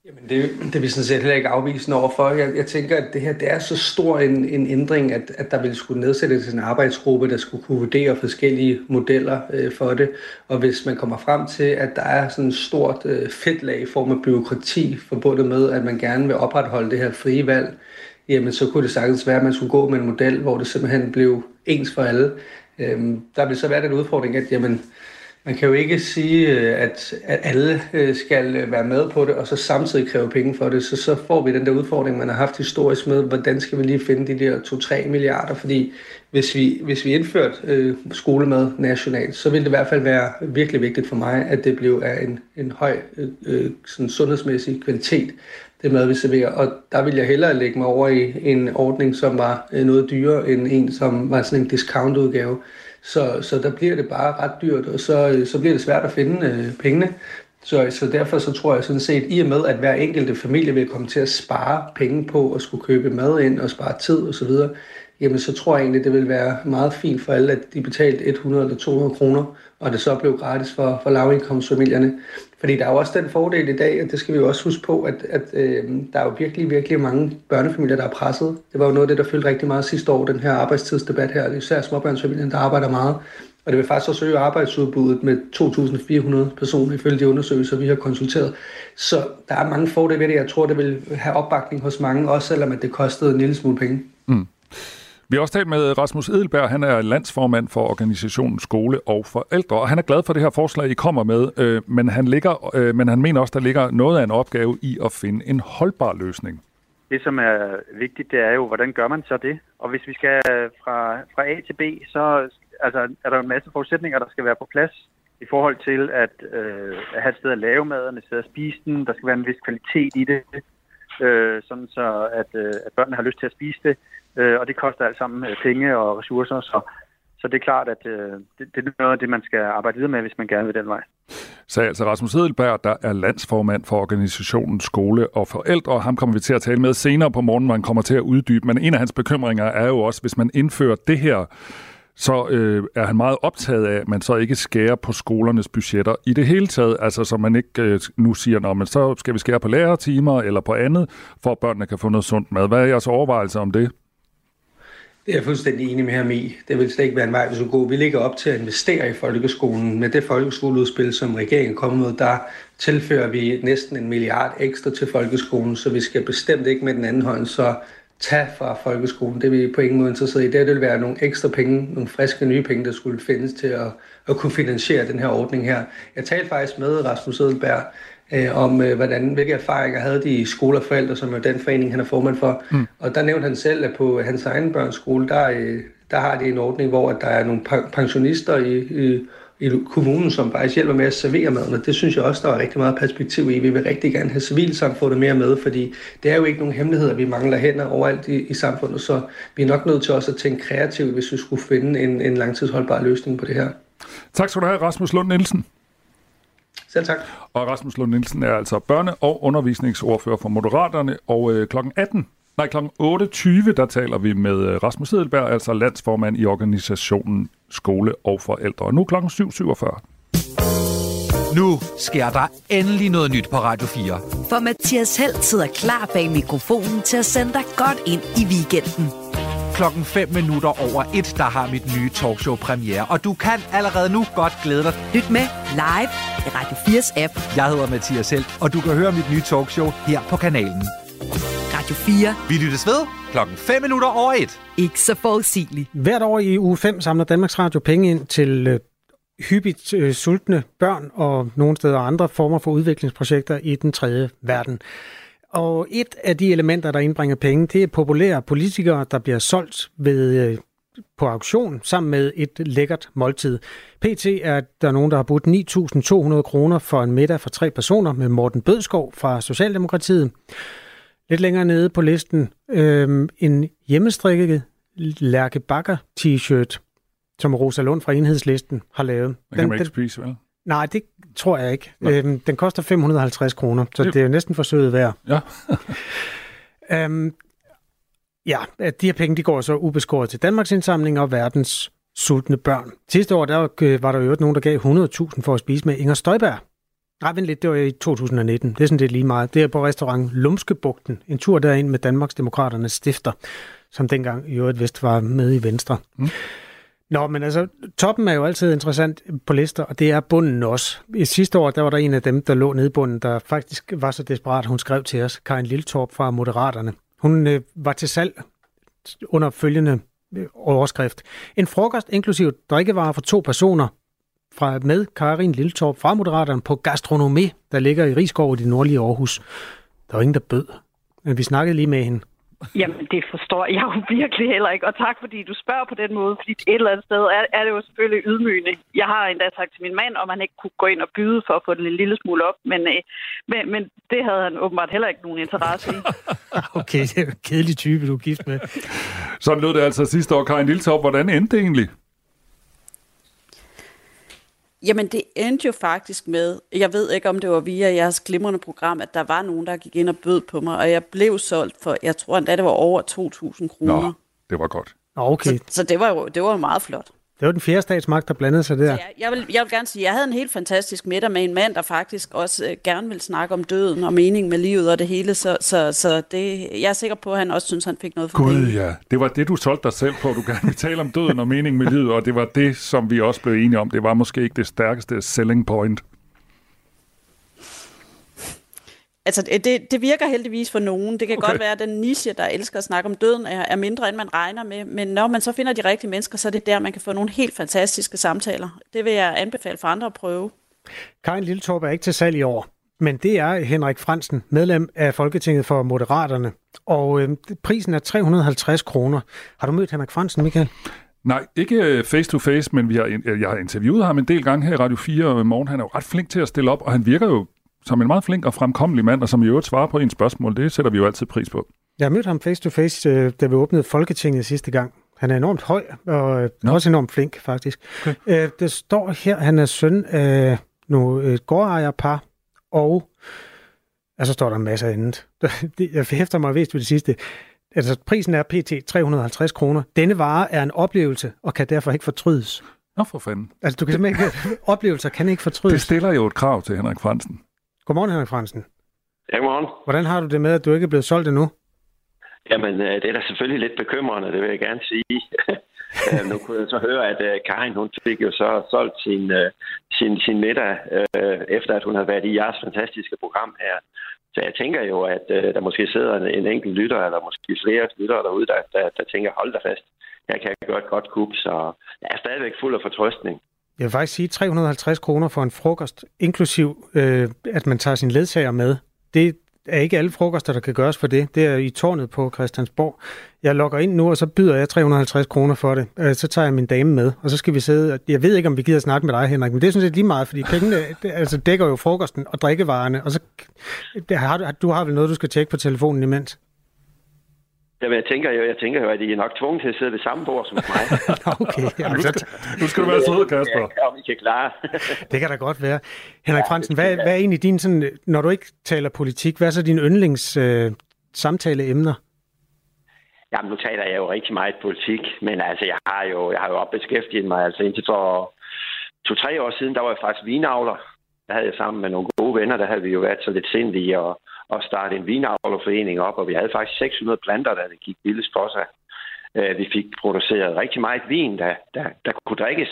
Jamen det, det er vi sådan set heller ikke afvisende overfor. Jeg, jeg tænker, at det her det er så stor en, en ændring, at, at der ville skulle nedsættes en arbejdsgruppe, der skulle kunne vurdere forskellige modeller øh, for det. Og hvis man kommer frem til, at der er sådan et stort øh, fedtlag i form af byråkrati forbundet med, at man gerne vil opretholde det her frie valg, jamen så kunne det sagtens være, at man skulle gå med en model, hvor det simpelthen blev ens for alle. Øh, der vil så være den udfordring, at jamen, man kan jo ikke sige, øh, at, at alle øh, skal øh, være med på det, og så samtidig kræve penge for det. Så så får vi den der udfordring, man har haft historisk med, hvordan skal vi lige finde de der 2-3 milliarder, fordi hvis vi, hvis vi indførte øh, skolemad nationalt, så ville det i hvert fald være virkelig vigtigt for mig, at det blev af en, en høj øh, sådan sundhedsmæssig kvalitet, det mad, vi serverer. Og der vil jeg hellere lægge mig over i en ordning, som var noget dyrere end en, som var sådan en discount-udgave. Så, så der bliver det bare ret dyrt, og så, øh, så bliver det svært at finde øh, pengene. Så, så derfor så tror jeg sådan set, i og med at hver enkelte familie vil komme til at spare penge på at skulle købe mad ind og spare tid osv., jamen så tror jeg egentlig, det vil være meget fint for alle, at de betalte 100 eller 200 kroner, og det så blev gratis for, for lavindkomstfamilierne. Fordi der er jo også den fordel i dag, og det skal vi jo også huske på, at, at øh, der er jo virkelig, virkelig mange børnefamilier, der er presset. Det var jo noget af det, der fyldte rigtig meget sidste år, den her arbejdstidsdebat her. Især småbørnsfamilien, der arbejder meget. Og det vil faktisk også øge arbejdsudbuddet med 2.400 personer ifølge de undersøgelser, vi har konsulteret. Så der er mange fordele ved det. Jeg tror, det vil have opbakning hos mange, også selvom at det kostede en lille smule penge. Mm. Vi har også talt med Rasmus Edelberg. Han er landsformand for organisationen Skole og Forældre, og han er glad for det her forslag, I kommer med, øh, men, han ligger, øh, men han mener også, der ligger noget af en opgave i at finde en holdbar løsning. Det, som er vigtigt, det er jo, hvordan gør man så det? Og hvis vi skal fra, fra A til B, så altså, er der en masse forudsætninger, der skal være på plads i forhold til at, øh, at have et sted at lave maden, et sted at spise den. Der skal være en vis kvalitet i det, øh, sådan så at, øh, at børnene har lyst til at spise det øh, og det koster alt sammen øh, penge og ressourcer, så, så det er klart, at øh, det, det er noget af det, man skal arbejde videre med, hvis man gerne vil den vej. Sagde altså Rasmus Hedelberg, der er landsformand for organisationen Skole og Forældre. Ham kommer vi til at tale med senere på morgen, hvor han kommer til at uddybe. Men en af hans bekymringer er jo også, hvis man indfører det her, så øh, er han meget optaget af, at man så ikke skærer på skolernes budgetter i det hele taget. Altså, så man ikke øh, nu siger, at så skal vi skære på lærertimer eller på andet, for at børnene kan få noget sundt mad. Hvad er jeres overvejelser om det? Det er jeg fuldstændig enig med ham i. Det vil slet ikke være en vej, vi skulle gå. Vi ligger op til at investere i folkeskolen. Med det folkeskoleudspil, som regeringen er kommet med, der tilfører vi næsten en milliard ekstra til folkeskolen, så vi skal bestemt ikke med den anden hånd så tage fra folkeskolen. Det er vi på ingen måde interesseret i. Det vil være nogle ekstra penge, nogle friske nye penge, der skulle findes til at, at kunne finansiere den her ordning her. Jeg talte faktisk med Rasmus Edelberg øh, om, øh, hvordan, hvilke erfaringer havde de i skole og forældre, som er den forening, han er formand for. Mm. Og der nævnte han selv, at på hans egen børns skole, der, øh, der har de en ordning, hvor der er nogle pensionister i, i, i kommunen, som faktisk hjælper med at servere maden, og det synes jeg også, der er rigtig meget perspektiv i. Vi vil rigtig gerne have civilsamfundet mere med, fordi det er jo ikke nogen hemmelighed, at vi mangler hænder overalt i, i samfundet, så vi er nok nødt til også at tænke kreativt, hvis vi skulle finde en, en langtidsholdbar løsning på det her. Tak skal du have, Rasmus Lund Nielsen. Selv tak. Og Rasmus Lund Nielsen er altså børne- og undervisningsordfører for Moderaterne, og øh, klokken 18 Nej, kl. 8.20, der taler vi med øh, Rasmus Edelberg, altså landsformand i organisationen Skole og Forældre. Og nu kl. 7.47. Nu sker der endelig noget nyt på Radio 4. For Mathias Held sidder klar bag mikrofonen til at sende dig godt ind i weekenden klokken 5 minutter over 1, der har mit nye talkshow premiere. Og du kan allerede nu godt glæde dig. Lyt med live i Radio 4's app. Jeg hedder Mathias Helt, og du kan høre mit nye talkshow her på kanalen. Radio 4. Vi lyttes ved klokken 5 minutter over 1. Ikke så forudsigeligt. Hvert år i uge 5 samler Danmarks Radio penge ind til øh, hyppigt øh, sultne børn og nogle steder andre former for udviklingsprojekter i den tredje verden. Og et af de elementer, der indbringer penge, det er populære politikere, der bliver solgt ved, øh, på auktion sammen med et lækkert måltid. PT er der nogen, der har budt 9.200 kroner for en middag for tre personer med Morten Bødskov fra Socialdemokratiet. Lidt længere nede på listen øh, en hjemmestrikket Lærke Bakker t-shirt, som Rosa Lund fra Enhedslisten har lavet. Den kan man ikke spise, vel? Nej, det tror jeg ikke. Øhm, den koster 550 kroner, så det, det er jo næsten forsøget værd. Ja. øhm, ja, de her penge de går så ubeskåret til Danmarks indsamling og verdens sultne børn. Sidste år der øh, var der jo nogen, der gav 100.000 for at spise med Inger Støjberg. Nej, vent lidt, det var i 2019. Det er sådan lidt lige meget. Det er på restaurant Lumskebugten. En tur derind med Danmarks Demokraternes stifter, som dengang i øvrigt vist var med i Venstre. Mm. Nå, men altså, toppen er jo altid interessant på lister, og det er bunden også. I sidste år, der var der en af dem, der lå nede i bunden, der faktisk var så desperat, hun skrev til os, Karin Lilletorp fra Moderaterne. Hun øh, var til salg under følgende øh, overskrift. En frokost inklusiv drikkevarer for to personer fra med Karin Lilletorp fra Moderaterne på Gastronomi, der ligger i Rigskov i det nordlige Aarhus. Der var ingen, der bød. Men vi snakkede lige med hende. Jamen, det forstår jeg jo virkelig heller ikke. Og tak, fordi du spørger på den måde, fordi et eller andet sted er, er det jo selvfølgelig ydmygende. Jeg har endda sagt til min mand, om han ikke kunne gå ind og byde for at få den en lille smule op, men, øh, men, men det havde han åbenbart heller ikke nogen interesse i. okay, det er en kedelig type, du er gift med. Sådan lød det altså sidste år. Karin Liltop, hvordan endte det egentlig? Jamen, det endte jo faktisk med, jeg ved ikke, om det var via jeres glimrende program, at der var nogen, der gik ind og bød på mig, og jeg blev solgt for, jeg tror endda, det var over 2.000 kroner. Nå, det var godt. Okay. Så, så det var jo det var jo meget flot. Det var den fjerde statsmagt, der blandede sig der. Ja, jeg, vil, jeg vil gerne sige, at jeg havde en helt fantastisk middag med en mand, der faktisk også øh, gerne vil snakke om døden og mening med livet og det hele, så, så, så det, jeg er sikker på, at han også synes, han fik noget for Gud penge. ja, det var det, du solgte dig selv på. Du gerne vil tale om døden og mening med livet, og det var det, som vi også blev enige om. Det var måske ikke det stærkeste selling point. Altså, det, det virker heldigvis for nogen. Det kan Okay. godt være, at den niche, der elsker at snakke om døden, er, er mindre, end man regner med. Men når man så finder de rigtige mennesker, så er det der, man kan få nogle helt fantastiske samtaler. Det vil jeg anbefale for andre at prøve. Karin Lilletorp er ikke til salg i år, men det er Henrik Fransen, medlem af Folketinget for Moderaterne. Og øh, prisen er 350 kroner. Har du mødt Henrik Fransen, Michael? Nej, ikke øh, face to face, men vi har, jeg har interviewet ham en del gange her i Radio 4 i morgen. Han er jo ret flink til at stille op, og han virker jo som en meget flink og fremkommelig mand, og som i øvrigt svarer på en spørgsmål. Det sætter vi jo altid pris på. Jeg har mødt ham face to face, øh, da vi åbnede Folketinget sidste gang. Han er enormt høj og øh, også enormt flink, faktisk. Okay. Øh, det står her, han er søn af nogle et gårdejerpar, og ja, så står der en masse andet. Det- Jeg hæfter mig vist ved det sidste. Altså, prisen er pt. 350 kroner. Denne vare er en oplevelse og kan derfor ikke fortrydes. Nå for fanden. Altså, du kan simpelthen ikke... Oplevelser kan ikke fortrydes. Det stiller jo et krav til Henrik Fransen. Godmorgen, Henrik Fransen. Ja, godmorgen. Hvordan har du det med, at du ikke er blevet solgt endnu? Jamen, øh, det er da selvfølgelig lidt bekymrende, det vil jeg gerne sige. Øh, nu kunne jeg så høre, at øh, Karin, hun fik jo så solgt sin, sin, sin middag, efter at hun havde været i jeres fantastiske program her. Så jeg tænker jo, at der måske sidder en, en enkelt lytter, eller måske flere lyttere derude, der, der, der tænker, hold da fast, her kan jeg godt godt kub, så jeg er stadigvæk fuld af fortrøstning. Jeg vil faktisk sige 350 kroner for en frokost, inklusiv øh, at man tager sin ledsager med. Det er ikke alle frokoster, der kan gøres for det. Det er i tårnet på Christiansborg. Jeg logger ind nu, og så byder jeg 350 kroner for det. Øh, Så tager jeg min dame med, og så skal vi sidde. Jeg ved ikke, om vi gider snakke med dig, Henrik, men det er sådan set lige meget, fordi pengene det, altså, dækker jo frokosten og drikkevarerne. Og så det har, du- du har vel noget, du skal tjekke på telefonen imens. Jamen, jeg tænker jo, jeg tænker jo, at I er nok tvunget til at sidde ved samme bord som mig. okay, nu, skal, nu skal du være sød, Kasper. Ja, om I kan klare. Det kan da godt være. Henrik Fransen, hvad, hvad er egentlig din, sådan, når du ikke taler politik, hvad er så dine yndlings øh, samtaleemner? Jamen, nu taler jeg jo rigtig meget politik, men altså, jeg har jo, jeg har jo beskæftiget mig, altså indtil for to-tre år siden, der var jeg faktisk vinavler. Der havde jeg sammen med nogle gode venner, der havde vi jo været så lidt sindige og, og starte en vinavlerforening op, og vi havde faktisk 600 planter, der gik billigst for sig. Øh, Vi fik produceret rigtig meget vin, der, der, der kunne drikkes.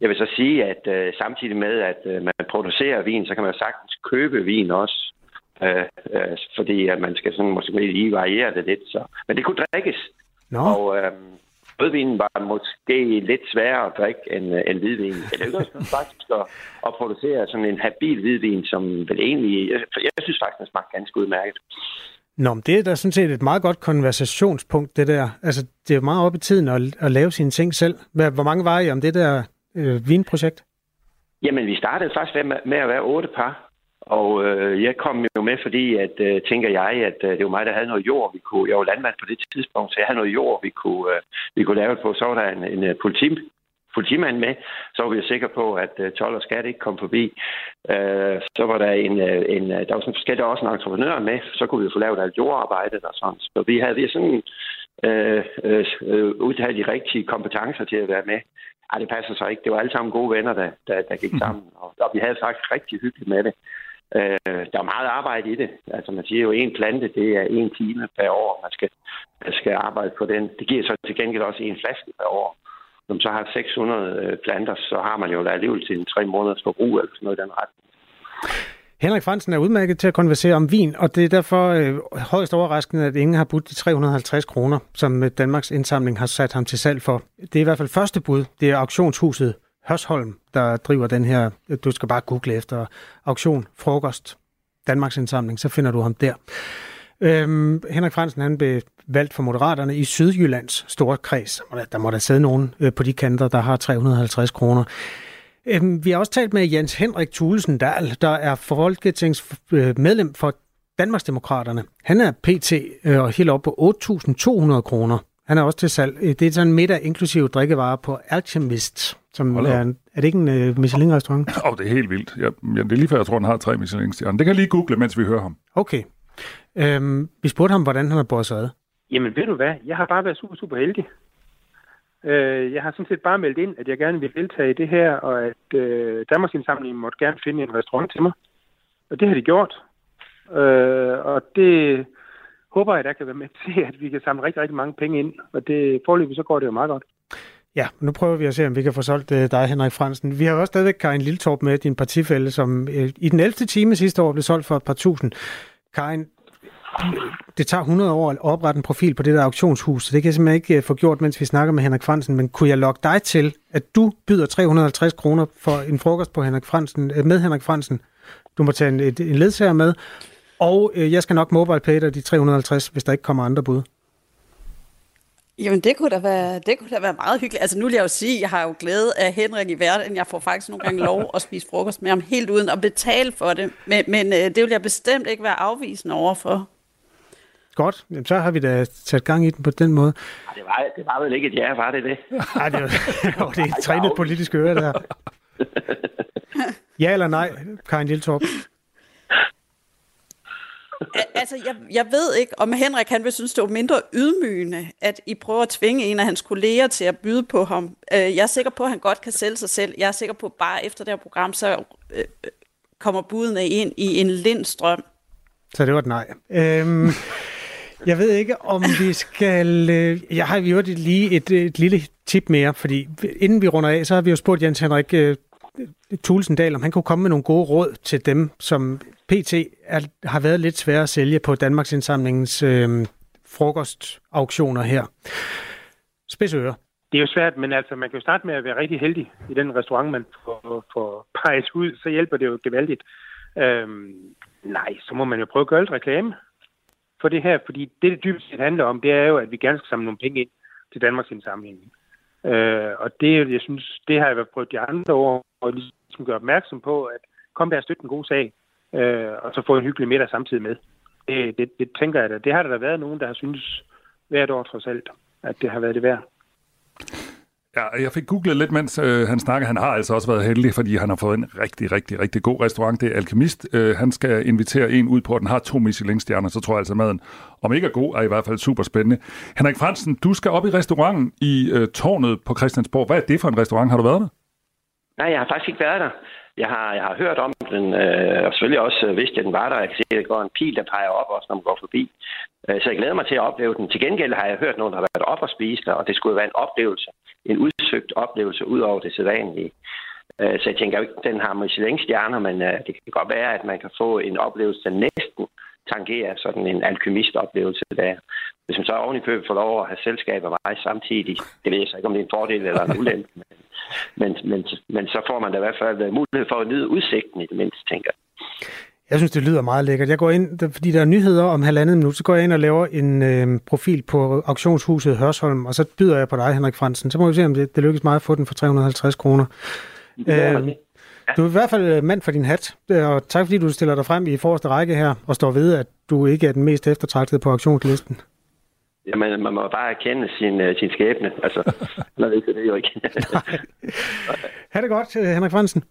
Jeg vil så sige, at uh, samtidig med, at uh, man producerer vin, så kan man sagtens købe vin også. Uh, uh, fordi at man skal sådan måske lige variere det lidt. Så. Men det kunne drikkes. Nå. Og uh, rødvinen var måske lidt sværere at drikke end, uh, end hvidvin. Det lykkedes faktisk at, at producere sådan en habil hvidvin, som vel egentlig... Jeg, jeg synes faktisk, den smagte ganske udmærket. Nå, men det er da sådan set et meget godt konversationspunkt, det der. Altså, det er jo meget op i tiden at, at lave sine ting selv. Hvor mange var I om det der øh, vinprojekt? Jamen, vi startede faktisk med, med at være otte par. Og øh, jeg kom jo med, fordi at, øh, tænker jeg, at øh, det var mig, der havde noget jord, vi kunne... Jeg var landmand på det tidspunkt, så jeg havde noget jord, vi kunne, øh, vi kunne lave det på. Så var der en, en øh, politi, politimand med, så var vi sikre på, at øh, 12 og skat ikke kom forbi. Øh, så var der en, øh, en øh, der var sådan forskellige også en entreprenør med, så kunne vi jo få lavet alt jordarbejdet og sådan. Så vi havde vi sådan øh, øh, øh, udtalt de rigtige kompetencer til at være med. Ej, det passer så ikke. Det var alle sammen gode venner, der, der, der gik sammen. Og, og vi havde faktisk rigtig hyggeligt med det. Øh, der er meget arbejde i det. Altså man siger jo, en plante, det er en time per år, man skal, man skal arbejde på den. Det giver så til gengæld også en flaske per år. Når man så har 600 øh, planter, så har man jo alligevel til en tre måneders forbrug eller sådan noget i den retning. Henrik Fransen er udmærket til at konversere om vin, og det er derfor øh, højst overraskende, at ingen har budt de 350 kroner, som Danmarks indsamling har sat ham til salg for. Det er i hvert fald første bud. Det er auktionshuset Hørsholm, der driver den her, du skal bare google efter auktion, frokost, Danmarks indsamling, så finder du ham der. Øhm, Henrik Fransen han blev valgt for Moderaterne i Sydjyllands store kreds. Der må der sidde nogen øh, på de kanter, der har 350 kroner. Øhm, vi har også talt med Jens Henrik Thulesen Dahl, der er folketingsmedlem øh, for Danmarksdemokraterne. Han er PT øh, og helt op på 8.200 kroner. Han er også til salg. Øh, det er sådan middag inklusive drikkevarer på Alchemist, som er, er det ikke en uh, Michelin-restaurant? Åh, oh, det er helt vildt. Ja, ja, det er lige før, jeg tror, han har tre Michelin-stjerner. Det kan jeg lige google, mens vi hører ham. Okay. Øhm, vi spurgte ham, hvordan han har båret sig ad. Jamen, ved du hvad? Jeg har bare været super, super heldig. Øh, jeg har sådan set bare meldt ind, at jeg gerne vil deltage i det her, og at øh, Danmarks Indsamling måtte gerne finde en restaurant til mig. Og det har de gjort. Øh, og det håber jeg, der kan være med til, at vi kan samle rigtig, rigtig mange penge ind. Og det forløbet, så går det jo meget godt. Ja, nu prøver vi at se, om vi kan få solgt øh, dig, Henrik Fransen. Vi har også stadigvæk Karin Lilletorp med, din partifælde, som øh, i den 11. time sidste år blev solgt for et par tusind. Karin, det tager 100 år at oprette en profil på det der auktionshus, så det kan jeg simpelthen ikke øh, få gjort, mens vi snakker med Henrik Fransen. Men kunne jeg lokke dig til, at du byder 350 kroner for en frokost på Henrik Fransen, øh, med Henrik Fransen? Du må tage en, en ledsager med, og øh, jeg skal nok mobile pay dig de 350, hvis der ikke kommer andre bud. Jamen, det kunne, da være, det kunne da være meget hyggeligt. Altså, nu vil jeg jo sige, at jeg har jo glæde af Henrik i hverdagen. Jeg får faktisk nogle gange lov at spise frokost med ham helt uden at betale for det. Men, men øh, det vil jeg bestemt ikke være afvisende overfor. Godt, Jamen, så har vi da sat gang i den på den måde. Det var, det var vel ikke et ja, var det det? Nej, det, var, det er et trænet politisk øre, der. Ja eller nej, Karin Lilletorp? Altså, jeg, jeg ved ikke, om Henrik han vil synes, det var mindre ydmygende, at I prøver at tvinge en af hans kolleger til at byde på ham. Jeg er sikker på, at han godt kan sælge sig selv. Jeg er sikker på, at bare efter det her program, så øh, kommer budene ind i en lindstrøm. Så det var et nej. Øhm, jeg ved ikke, om vi skal... Øh, jeg har gjort lige et, et lille tip mere, fordi inden vi runder af, så har vi jo spurgt Jens Henrik øh, Tulsendal, om han kunne komme med nogle gode råd til dem, som PT er, har været lidt svære at sælge på Danmarks Indsamlingens øh, frokostauktioner her. Spidsøre. Det er jo svært, men altså, man kan jo starte med at være rigtig heldig i den restaurant, man får, får peget ud, så hjælper det jo gevaldigt. Øhm, nej, så må man jo prøve at gøre lidt reklame for det her, fordi det, det dybest set handler om, det er jo, at vi gerne skal samle nogle penge ind til Danmarks indsamling. Øh, og det, jeg synes, det har jeg været prøvet de andre år, og ligesom gøre opmærksom på, at kom der og støtte en god sag, øh, og så få en hyggelig middag samtidig med. Det, det, det tænker jeg da. Det har der været nogen, der har synes hvert år trods alt, at det har været det værd. Ja, jeg fik googlet lidt, mens øh, han snakker. Han har altså også været heldig, fordi han har fået en rigtig, rigtig, rigtig god restaurant. Det er Alkemist. Øh, han skal invitere en ud på, at den har to Michelin-stjerner, så tror jeg altså, maden, om ikke er god, er i hvert fald super spændende. Henrik Fransen, du skal op i restauranten i øh, tårnet på Christiansborg. Hvad er det for en restaurant? Har du været der? Nej, jeg har faktisk ikke været der. Jeg har, jeg har hørt om den, øh, og selvfølgelig også øh, vidste, at den var der. Jeg kan se, at der går en pil, der peger op også, når man går forbi. Øh, så jeg glæder mig til at opleve den. Til gengæld har jeg hørt nogen, der har været op og spise der, og det skulle være en oplevelse. En udsøgt oplevelse ud over det sædvanlige. Øh, så jeg tænker ikke, at den har Michelin-stjerner, men øh, det kan godt være, at man kan få en oplevelse, der næsten tangerer sådan en alkymist-oplevelse der. Hvis man så oven i købet får lov at have selskab af mig samtidig, det ved jeg så ikke, om det er en fordel eller en ulempe, men, men, men, men så får man da i hvert fald mulighed for at nyde udsigten i det mindste, tænker jeg. Jeg synes, det lyder meget lækkert. Jeg går ind, fordi der er nyheder om halvandet minut, så går jeg ind og laver en øh, profil på auktionshuset Hørsholm, og så byder jeg på dig, Henrik Fransen. Så må vi se, om det, det lykkes mig at få den for 350 kroner. Ja, øh, du er i hvert fald mand for din hat, og tak fordi du stiller dig frem i forreste række her, og står ved, at du ikke er den mest eftertragtede på auktionslisten. Jamen, man må bare erkende sin, uh, sin skæbne. Altså, når det er det jo ikke. ha' det godt, Henrik Fransen.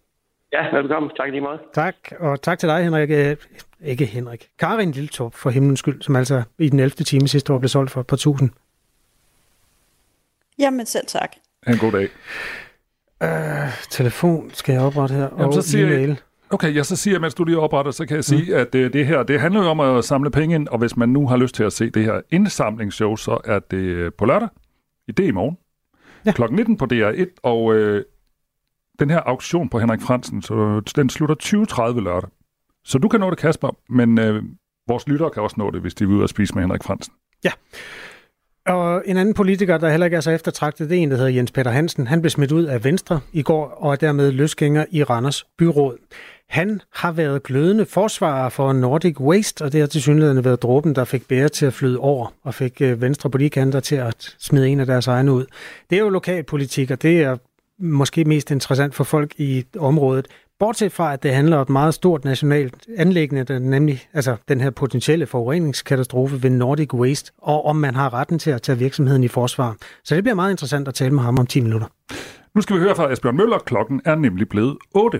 Ja, velkommen. Tak lige meget. Tak, og tak til dig, Henrik. Øh, ikke Henrik. Karin Lilletorp, for himlens skyld, som altså i den 11. time sidste år blev solgt for et par tusind. Jamen selv tak. En god dag. Øh, telefon skal jeg oprette her, Jamen, og så siger e-mail. Jeg, okay, jeg så siger, mens du lige opretter, så kan jeg sige, mm. at det, det her, det handler jo om at samle penge ind, og hvis man nu har lyst til at se det her indsamlingsshow, så er det på lørdag. I det i morgen. Ja. Klokken 19 på DR1, og øh, den her auktion på Henrik Fransen, så den slutter 20.30 lørdag. Så du kan nå det, Kasper, men øh, vores lyttere kan også nå det, hvis de vil ud og spise med Henrik Fransen. Ja. Og en anden politiker, der heller ikke er så eftertragtet, det er en, der hedder Jens Peter Hansen. Han blev smidt ud af Venstre i går, og er dermed løsgænger i Randers Byråd. Han har været glødende forsvarer for Nordic Waste, og det har til synligheden været dråben, der fik bære til at flyde over, og fik øh, Venstre på de kanter til at smide en af deres egne ud. Det er jo lokalpolitik, og det er måske mest interessant for folk i området. Bortset fra, at det handler om et meget stort nationalt anlæggende, nemlig altså den her potentielle forureningskatastrofe ved Nordic Waste, og om man har retten til at tage virksomheden i forsvar. Så det bliver meget interessant at tale med ham om 10 minutter. Nu skal vi høre fra Asbjørn Møller. Klokken er nemlig blevet 8.